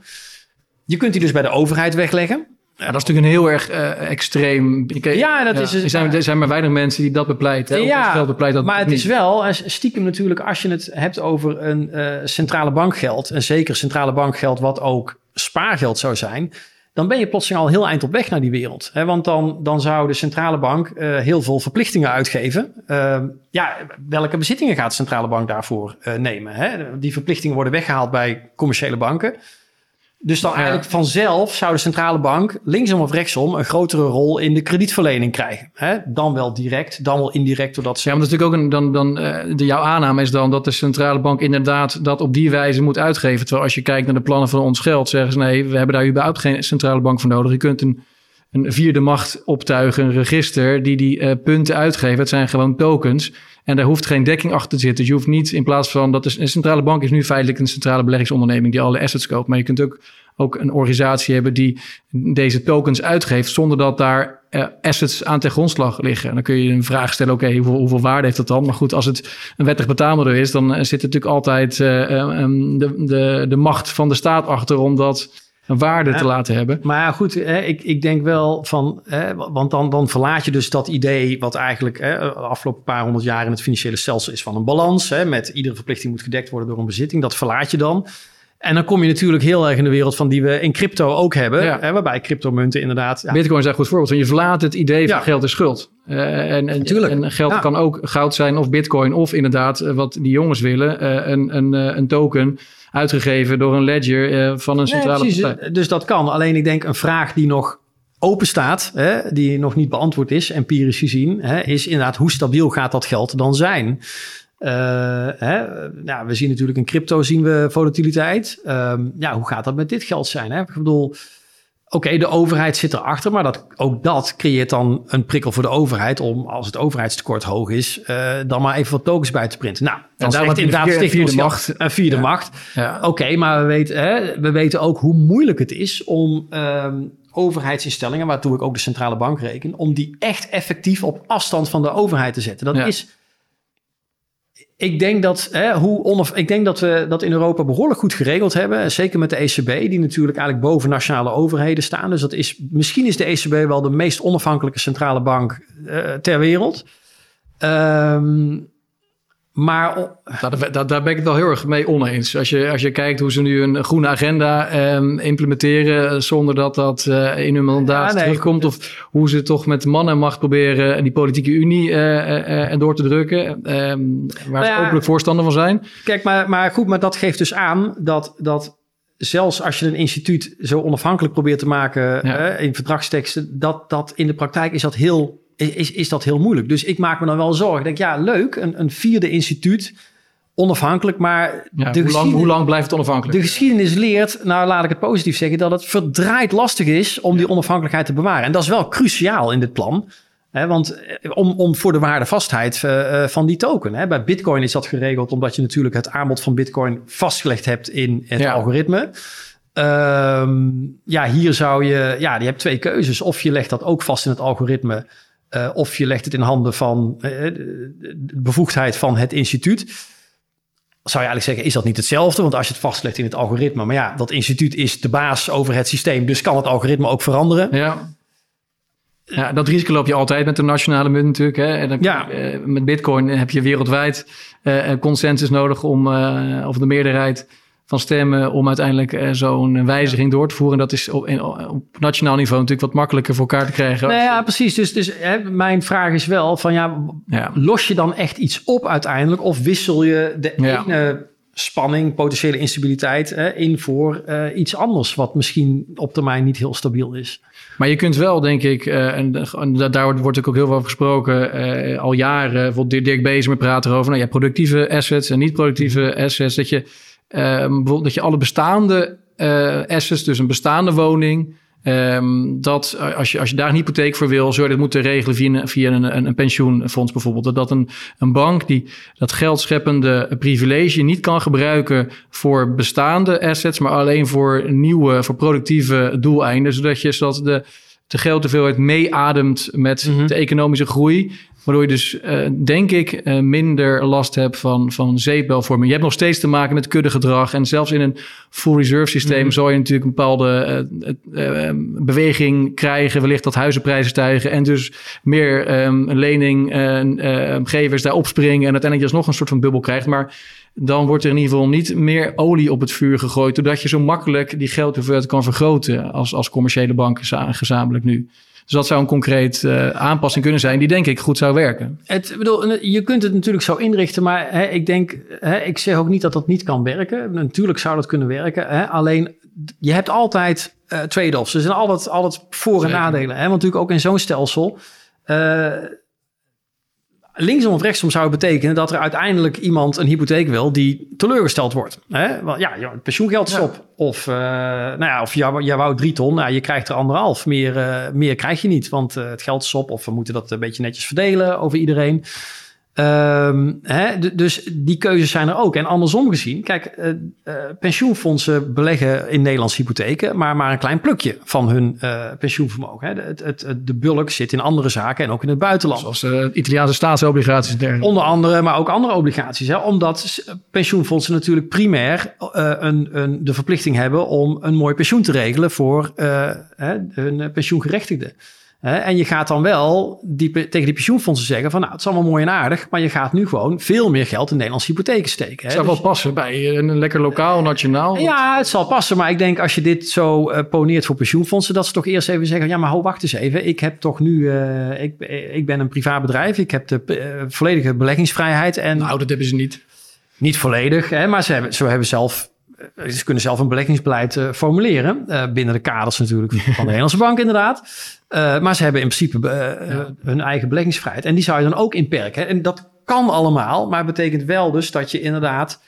Je kunt die dus bij de overheid wegleggen. Ja, dat is natuurlijk een heel erg uh, extreem. ja, dat is. Er zijn, er zijn maar weinig mensen die dat bepleiten. Ja, bepleit dat maar het is wel stiekem natuurlijk als je het hebt over een uh, centrale bankgeld en zeker centrale bankgeld wat ook spaargeld zou zijn dan ben je plotseling al heel eind op weg naar die wereld. Hè? Want dan, dan zou de centrale bank uh, heel veel verplichtingen uitgeven. Uh, ja, welke bezittingen gaat de centrale bank daarvoor uh, nemen? Hè? Die verplichtingen worden weggehaald bij commerciële banken. Dus dan eigenlijk vanzelf zou de centrale bank linksom of rechtsom een grotere rol in de kredietverlening krijgen. Hè? Dan wel direct, dan wel indirect doordat ze. Ja, maar natuurlijk ook een. Dan, dan, uh, de, jouw aanname is dan dat de centrale bank inderdaad dat op die wijze moet uitgeven. Terwijl als je kijkt naar de plannen van ons geld, zeggen ze nee, we hebben daar überhaupt geen centrale bank voor nodig. Je kunt een, een vierde macht optuigen, een register die die uh, punten uitgeeft. Het zijn gewoon tokens. En daar hoeft geen dekking achter te zitten. Dus je hoeft niet in plaats van dat is, een centrale bank is nu feitelijk een centrale beleggingsonderneming die alle assets koopt. Maar je kunt ook, ook een organisatie hebben die deze tokens uitgeeft zonder dat daar uh, assets aan ten grondslag liggen. En dan kun je een vraag stellen, oké, hoeveel, hoeveel, waarde heeft dat dan? Maar goed, als het een wettig betaalmiddel is, dan zit er natuurlijk altijd um, de, de, de macht van de staat achter om dat een waarde te laten hebben. Maar goed, hè, ik, ik denk wel van, hè, want dan, dan verlaat je dus dat idee wat eigenlijk hè, de afgelopen paar honderd jaar in het financiële stelsel is van een balans. Hè, met iedere verplichting moet gedekt worden door een bezitting. Dat verlaat je dan. En dan kom je natuurlijk heel erg in de wereld van die we in crypto ook hebben. Ja. Hè, waarbij cryptomunten inderdaad. Ja. Bitcoin is een goed voorbeeld. Want je verlaat het idee van ja. geld is schuld. Uh, en, en, en, geld kan ook goud zijn of bitcoin. Of inderdaad, wat die jongens willen, uh, een, een, een token uitgegeven door een ledger uh, van een centrale nee, partij. Dus dat kan. Alleen ik denk een vraag die nog open staat, hè, die nog niet beantwoord is, empirisch gezien, hè, is inderdaad hoe stabiel gaat dat geld dan zijn? Uh, hè, nou, we zien natuurlijk in crypto zien we volatiliteit. Um, ja, hoe gaat dat met dit geld zijn? Hè? Ik bedoel, Oké, okay, de overheid zit erachter, maar dat, ook dat creëert dan een prikkel voor de overheid om, als het overheidstekort hoog is, uh, dan maar even wat tokens bij te printen. Nou, dan zegt inderdaad vierde, vierde macht. Een vierde ja. macht. Ja. Oké, okay, maar we weten, hè, we weten ook hoe moeilijk het is om um, overheidsinstellingen, waartoe ik ook de centrale bank reken, om die echt effectief op afstand van de overheid te zetten. Dat ja. is ik denk dat, hè, hoe onaf, ik denk dat we dat in Europa behoorlijk goed geregeld hebben. Zeker met de ECB, die natuurlijk eigenlijk boven nationale overheden staan. Dus dat is, misschien is de ECB wel de meest onafhankelijke centrale bank uh, ter wereld. Um, maar daar, daar, daar, ben ik het wel heel erg mee oneens. Als je, als je kijkt hoe ze nu een groene agenda eh, implementeren zonder dat dat uh, in hun mandaat ja, nee, terugkomt. Of hoe ze toch met man en macht proberen die politieke unie uh, door te drukken. waar nou ze ja, openlijk voorstander van zijn. Kijk, maar, maar goed, maar dat geeft dus aan dat, dat zelfs als je een instituut zo onafhankelijk probeert te maken Ja. in verdragsteksten, dat, dat in de praktijk is dat heel, is, is dat heel moeilijk. Dus ik maak me dan wel zorgen. Ik denk, ja, leuk, een, een vierde instituut, onafhankelijk, maar Ja, de hoe, lang, hoe lang blijft het onafhankelijk? de geschiedenis leert, nou laat ik het positief zeggen, dat het verdraaid lastig is om die onafhankelijkheid te bewaren. En dat is wel cruciaal in dit plan. Hè, want eh, om, om voor de waardevastheid eh, van die token. Hè. Bij Bitcoin is dat geregeld omdat je natuurlijk het aanbod van Bitcoin vastgelegd hebt in het Ja. algoritme. Ehm, ja, hier zou je, ja, je hebt twee keuzes. Of je legt dat ook vast in het algoritme, eh, of je legt het in handen van eh, de, de bevoegdheid van het instituut zou je eigenlijk zeggen, is dat niet hetzelfde? Want als je het vastlegt in het algoritme, maar ja, dat instituut is de baas over het systeem, dus kan het algoritme ook veranderen. Ja. Ja, dat risico loop je altijd met de nationale munt natuurlijk. Hè. En dan, Ja. eh, met bitcoin heb je wereldwijd eh, een consensus nodig om, eh, of de meerderheid van stemmen om uiteindelijk eh, zo'n wijziging door te voeren. En dat is op, op nationaal niveau natuurlijk wat makkelijker voor elkaar te krijgen. Nou ja, precies. Dus, dus hè, mijn vraag is wel van ja, Ja. los je dan echt iets op uiteindelijk? Of wissel je de Ja. ene spanning, potentiële instabiliteit hè, in voor eh, iets anders, wat misschien op termijn niet heel stabiel is? Maar je kunt wel, denk ik, eh, en, en da- daar wordt, ook heel veel over gesproken, al jaren. Bijvoorbeeld Dirk- Bezemer praat erover. Nou ja, productieve assets en niet productieve assets. Dat je, bijvoorbeeld, dat je alle bestaande eh, assets, dus een bestaande woning, ehm, dat eh, als je, als je daar een hypotheek voor wil, zou je dat moeten regelen via een, via een, een, een pensioenfonds bijvoorbeeld. Dat, dat een, een bank die dat geldscheppende privilege niet kan gebruiken voor bestaande assets, maar alleen voor nieuwe, voor productieve doeleinden. Zodat je zodat de, de geldhoeveelheid meeademt met Mhm. de economische groei. Waardoor je dus, eh, denk ik, eh, minder last hebt van, van zeepbelvorming. Je hebt nog steeds te maken met kuddegedrag. En zelfs in een full reserve systeem Mhm. zal je natuurlijk een bepaalde eh, eh, beweging krijgen. Wellicht dat huizenprijzen stijgen. En dus meer ehm leninggevers daar opspringen. En uiteindelijk alsnog een soort van bubbel krijgt. Maar dan wordt er in ieder geval niet meer olie op het vuur gegooid. Doordat je zo makkelijk die geldhoeveelheid kan vergroten als, als commerciële banken za- gezamenlijk nu. Dus dat zou een concreet eh, aanpassing kunnen zijn die denk ik goed zou werken. Het, bedoel, je kunt het natuurlijk zo inrichten, maar hè, ik denk, hè, ik zeg ook niet dat dat niet kan werken. Natuurlijk zou dat kunnen werken. Hè, alleen, je hebt altijd eh trade-offs. Er zijn altijd, altijd voor- en Zeker. nadelen. Hè, want natuurlijk ook in zo'n stelsel. eh, linksom of rechtsom zou het betekenen dat er uiteindelijk iemand een hypotheek wil die teleurgesteld wordt. Hè? Want ja, het pensioengeld is Ja. op. Of, eh, nou ja, of jij, jij wou drie ton, nou, je krijgt er anderhalf. Meer, eh, meer krijg je niet, want eh, het geld is op. Of we moeten dat een beetje netjes verdelen over iedereen. Ehm, hè, dus die keuzes zijn er ook. En andersom gezien, kijk, eh, eh, pensioenfondsen beleggen in Nederlandse hypotheken, maar maar een klein plukje van hun eh, pensioenvermogen. Hè. De, het, het, de bulk zit in andere zaken en ook in het buitenland. Zoals Italiaanse staatsobligaties. Onder andere, maar ook andere obligaties. Hè? Omdat pensioenfondsen natuurlijk primair een, een, de verplichting hebben om een mooi pensioen te regelen voor hè, hun pensioengerechtigden. En je gaat dan wel die, tegen die pensioenfondsen zeggen van nou, het is allemaal mooi en aardig, maar je gaat nu gewoon veel meer geld in Nederlandse hypotheken steken. Het zou Dus- wel passen bij een lekker lokaal, nationaal. ja, het zal passen. Maar ik denk als je dit zo eh, poneert voor pensioenfondsen, dat ze toch eerst even zeggen: ja, maar ho, wacht eens even. Ik heb toch nu, eh, ik, ik ben een privaat bedrijf. Ik heb de eh, volledige beleggingsvrijheid. En Nou, dat hebben ze niet. niet volledig, hè, maar ze hebben, ze hebben zelf. Eh, Ze kunnen zelf een beleggingsbeleid eh, formuleren. eh, binnen de kaders natuurlijk van de *laughs* Nederlandse bank, inderdaad. Maar ze hebben in principe hun eigen beleggingsvrijheid. En die zou je dan ook inperken. En dat kan allemaal, maar het betekent wel dus dat je inderdaad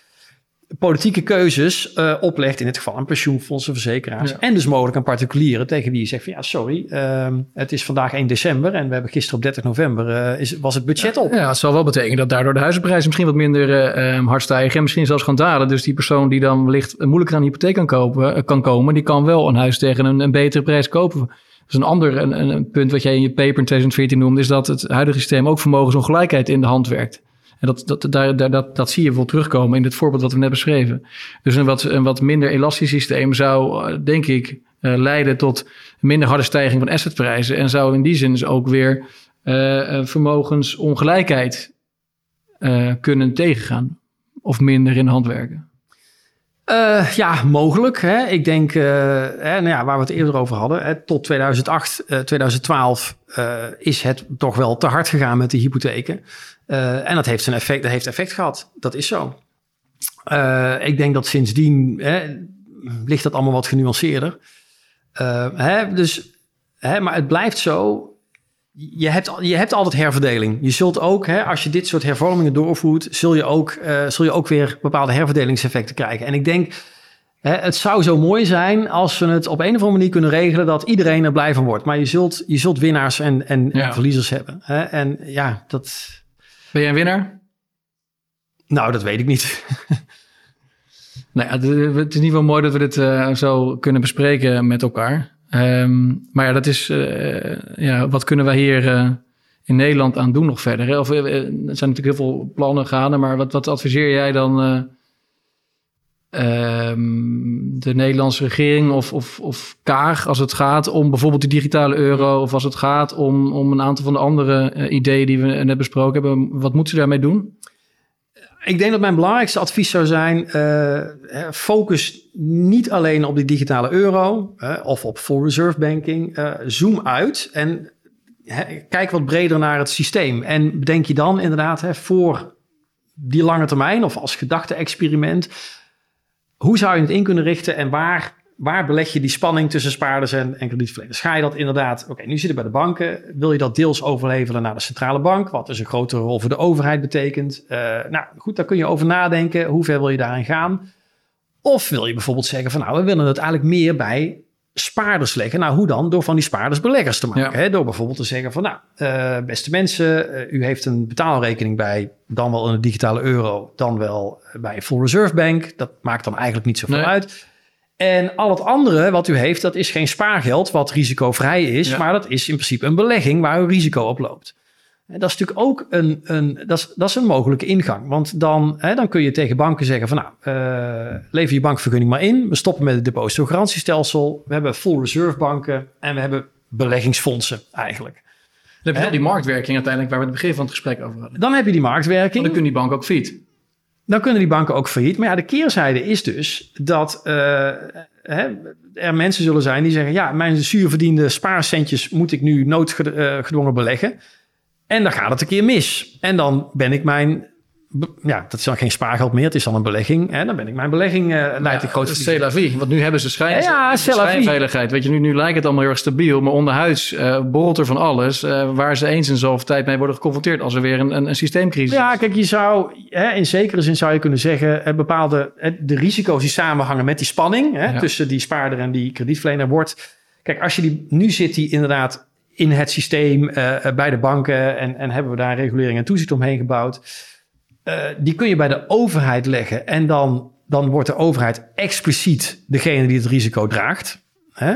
politieke keuzes eh, oplegt. In dit geval aan pensioenfondsen, verzekeraars. Ja. En dus mogelijk aan particulieren tegen wie je zegt van ja, sorry, ehm, het is vandaag 1 december en we hebben gisteren op 30 november eh, is, was het budget op. Ja, het zal wel betekenen dat daardoor de huizenprijzen misschien wat minder eh, eh, hard stijgen. En misschien zelfs gaan dalen. Dus die persoon die dan wellicht moeilijker aan een hypotheek kan, kopen, kan komen, die kan wel een huis tegen een, een betere prijs kopen. Dus een ander een, een, een punt wat jij in je paper in 2014 noemde, is dat het huidige systeem ook vermogensongelijkheid in de hand werkt. En dat, dat, daar, daar, dat, dat zie je wel terugkomen in het voorbeeld wat we net beschreven. Dus een wat, wat minder elastisch systeem zou, eh, denk ik, eh, leiden tot minder harde stijging van assetprijzen. En zou in die zin dus ook weer eh, vermogensongelijkheid kunnen tegengaan. Of minder in hand werken. Ja, mogelijk. Hè. Ik denk, hè, nou ja, waar we het eerder over hadden, hè, tot 2008, eh, 2012 eh, is het toch wel te hard gegaan met de hypotheken. Eh, en dat heeft, een effect, dat heeft effect gehad. Dat is zo. Eh, ik denk dat sindsdien, hè, ligt dat allemaal wat genuanceerder. Uh, hè, dus, hè, maar het blijft zo. Je hebt, je hebt altijd herverdeling. Je zult ook, hè, als je dit soort hervormingen doorvoert, zul je ook, zul je ook weer bepaalde herverdelingseffecten krijgen. En ik denk, hè, het zou zo mooi zijn als we het op een of andere manier kunnen regelen dat iedereen er blij van wordt. Maar je zult, je zult winnaars en, en, ja. en verliezers hebben. Hè? En ja, dat. Ben jij een winnaar? Nou, dat weet ik niet. *laughs* nou ja, het is niet wel mooi dat we dit uh, zo kunnen bespreken met elkaar. Um, maar ja, dat is, uh, ja, wat kunnen wij hier uh, in Nederland aan doen nog verder? Hè? Of, er zijn natuurlijk heel veel plannen gaande, maar wat, wat adviseer jij dan um, de Nederlandse regering of, of, of Kaag als het gaat om bijvoorbeeld de digitale euro of als het gaat om, om een aantal van de andere ideeën die we net besproken hebben? Wat moeten ze daarmee doen? Ik denk dat mijn belangrijkste advies zou zijn: uh, focus niet alleen op die digitale euro of op full reserve banking. Uh, zoom uit en kijk wat breder naar het systeem. En bedenk je dan inderdaad voor die lange termijn of als gedachte-experiment. Hoe zou je het in kunnen richten en waar waar beleg je die spanning tussen spaarders en, en kredietverleners? Ga je dat inderdaad, oké, nu zit het bij de banken. Wil je dat deels overleveren naar de centrale bank, wat dus een grotere rol voor de overheid betekent? Uh, nou goed, daar kun je over nadenken. Hoe ver wil je daarin gaan? Of wil je bijvoorbeeld zeggen van nou, we willen het eigenlijk meer bij spaarders leggen. Nou, hoe dan? Door van die spaarders beleggers te maken. Hè? Door bijvoorbeeld te zeggen van nou, uh, beste mensen, uh, u heeft een betaalrekening bij dan wel een digitale euro, dan wel bij een full reserve bank. Dat maakt dan eigenlijk niet zoveel nee. uit. En al het andere wat u heeft, dat is geen spaargeld wat risicovrij is, maar dat is in principe een belegging waar u risico op loopt. Dat is natuurlijk ook een, een, dat is, dat is een mogelijke ingang. Want dan, hè, dan kun je tegen banken zeggen van nou, uh, lever je bankvergunning maar in. We stoppen met het depositogarantiestelsel. We hebben full reserve banken en we hebben beleggingsfondsen eigenlijk. Dan heb je die marktwerking uiteindelijk waar we het begin van het gesprek over hadden. Dan heb je die marktwerking. dan kunnen die banken ook fiet dan kunnen die banken ook failliet. Maar ja, de keerzijde is dus dat uh, hè, er mensen zullen zijn die zeggen: ja, mijn zuurverdiende spaarcentjes moet ik nu noodgedwongen beleggen. En dan gaat het een keer mis. En dan ben ik mijn ja, dat is dan geen spaargeld meer. Het is dan een belegging. En dan ben ik mijn belegging uh, leidt ja, grote C'est la vie. Want nu hebben ze schijn, ja, schijnveiligheid. Weet je, nu, nu lijkt het allemaal heel erg stabiel. Maar onderhuids uh, borrelt er van alles. Uh, waar ze eens in zoveel tijd mee worden geconfronteerd. Als er weer een, een, een systeemcrisis Ja, kijk, je zou hè, in zekere zin zou je kunnen zeggen... bepaalde de risico's die samenhangen met die spanning... Hè, ja. tussen die spaarder en die kredietverlener wordt... Kijk, als je die... Nu zit die inderdaad in het systeem bij de banken... En, en hebben we daar regulering en toezicht omheen gebouwd... Uh, die kun je bij de overheid leggen en dan, dan wordt de overheid expliciet degene die het risico draagt. Hè?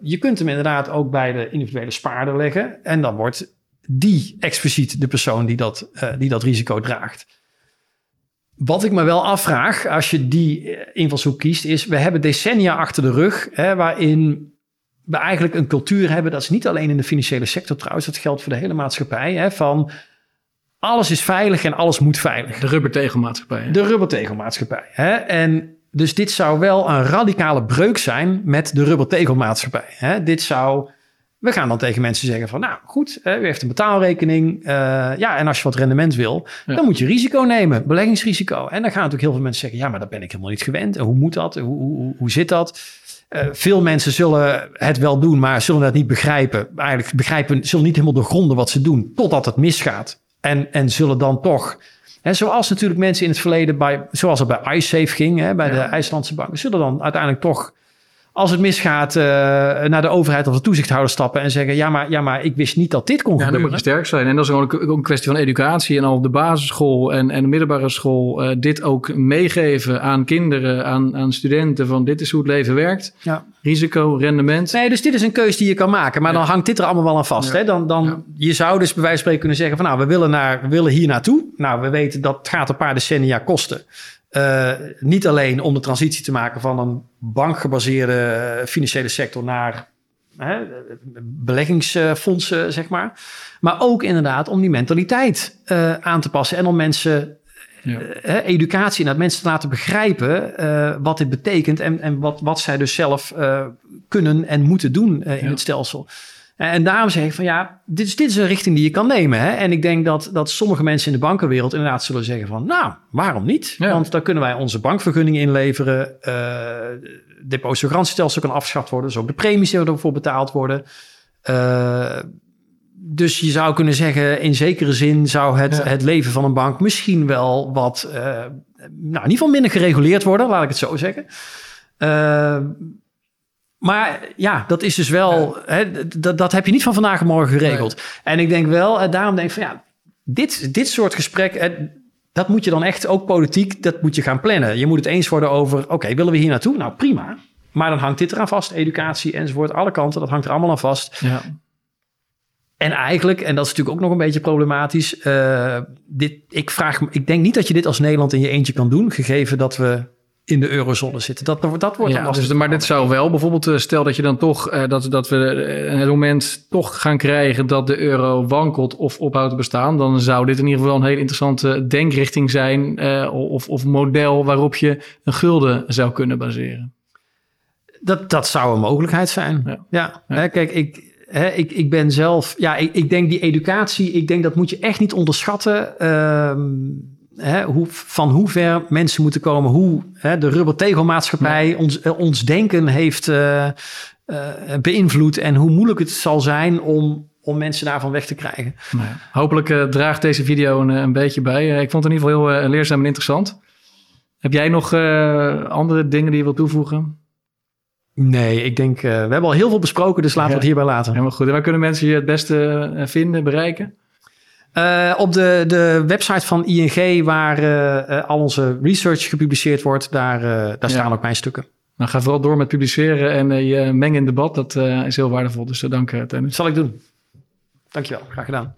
Je kunt hem inderdaad ook bij de individuele spaarder leggen en dan wordt die expliciet de persoon die dat, die dat risico draagt. Wat ik me wel afvraag als je die invalshoek kiest, is: we hebben decennia achter de rug hè, waarin we eigenlijk een cultuur hebben. Dat is niet alleen in de financiële sector trouwens, dat geldt voor de hele maatschappij. Hè, van alles is veilig en alles moet veilig. De rubbertegelmaatschappij. De rubbertegelmaatschappij. Hè? En dus dit zou wel een radicale breuk zijn met de rubbertegelmaatschappij. Hè? Dit zou... We gaan dan tegen mensen zeggen van, nou goed, u heeft een betaalrekening. Uh, ja, en als je wat rendement wil, ja. dan moet je risico nemen, beleggingsrisico. En dan gaan natuurlijk heel veel mensen zeggen, ja, maar dat ben ik helemaal niet gewend. En hoe moet dat? Hoe, hoe, hoe zit dat? Uh, veel mensen zullen het wel doen, maar zullen dat niet begrijpen. Eigenlijk begrijpen, zullen niet helemaal doorgronden wat ze doen, totdat het misgaat. En, en zullen dan toch, hè, zoals natuurlijk mensen in het verleden, bij, zoals het bij iSafe ging, hè, bij ja. de IJslandse banken, zullen dan uiteindelijk toch als het misgaat, uh, naar de overheid of de toezichthouder stappen en zeggen: ja maar, ja, maar ik wist niet dat dit kon ja, gebeuren. Dan moet je sterk zijn. En dat is gewoon ook een kwestie van educatie. En al op de basisschool en, en de middelbare school uh, dit ook meegeven aan kinderen, aan, aan studenten: van dit is hoe het leven werkt. Ja. Risico, rendement. Nee, dus dit is een keuze die je kan maken. Maar ja. dan hangt dit er allemaal wel aan vast. Hè? Dan, dan, Je zou dus bij wijze van spreken kunnen zeggen: van nou, we willen, naar, we willen hier naartoe. Nou, we weten dat gaat een paar decennia kosten. Uh, niet alleen om de transitie te maken van een bankgebaseerde financiële sector naar hè, beleggingsfondsen, zeg maar. Maar ook inderdaad om die mentaliteit uh, aan te passen en om mensen ja. uh, educatie en dat mensen te laten begrijpen wat dit betekent en, en wat, wat zij dus zelf kunnen en moeten doen in ja. het stelsel. En daarom zeg ik van ja, dit is, dit is een richting die je kan nemen. Hè? En ik denk dat, dat sommige mensen in de bankenwereld inderdaad zullen zeggen van nou, waarom niet? Ja. Want dan kunnen wij onze bankvergunning inleveren. Uh, depositogarantiestelsel kan afgeschaft worden. Dus ook de premies die ervoor betaald worden. Uh, dus je zou kunnen zeggen, in zekere zin zou het, ja. het leven van een bank misschien wel wat, uh, nou in ieder geval minder gereguleerd worden, laat ik het zo zeggen. Uh, maar ja, dat is dus wel, ja. hè, dat, dat heb je niet van vandaag en morgen geregeld. Nee. En ik denk wel, en daarom denk ik van ja, dit, dit soort gesprekken, dat moet je dan echt ook politiek, dat moet je gaan plannen. Je moet het eens worden over, oké, okay, willen we hier naartoe? Nou prima. Maar dan hangt dit eraan vast, educatie enzovoort, alle kanten, dat hangt er allemaal aan vast. Ja. En eigenlijk, en dat is natuurlijk ook nog een beetje problematisch. Uh, dit, ik, vraag, ik denk niet dat je dit als Nederland in je eentje kan doen, gegeven dat we in de eurozone zitten. Dat, dat wordt ja, dus, Maar dit zou wel bijvoorbeeld, uh, stel dat je dan toch, uh, dat, dat we het moment toch gaan krijgen dat de euro wankelt of ophoudt te bestaan, dan zou dit in ieder geval een hele interessante denkrichting zijn uh, of, of model waarop je een gulden zou kunnen baseren. Dat, dat zou een mogelijkheid zijn. Ja, ja. ja. Hè, kijk, ik, Hè, ik, ik ben zelf, ja, ik, ik denk die educatie, ik denk dat moet je echt niet onderschatten. Uh, hè, hoe, van hoe ver mensen moeten komen, hoe hè, de rubbertegelmaatschappij ja. ons, ons denken heeft uh, uh, beïnvloed en hoe moeilijk het zal zijn om, om mensen daarvan weg te krijgen. Nou ja, hopelijk uh, draagt deze video een, een beetje bij. ik vond het in ieder geval heel leerzaam en interessant. Heb jij nog andere dingen die je wilt toevoegen? Nee, ik denk, we hebben al heel veel besproken, dus laten we het hierbij laten. Helemaal goed. En waar kunnen mensen je het beste vinden, bereiken? Uh, op de, de website van ING, waar al onze research gepubliceerd wordt, daar, daar staan ook mijn stukken. Nou, ga vooral door met publiceren en je mengen in debat. Dat is heel waardevol. Dus dank, Tennis. Zal ik doen. Dankjewel. Graag gedaan.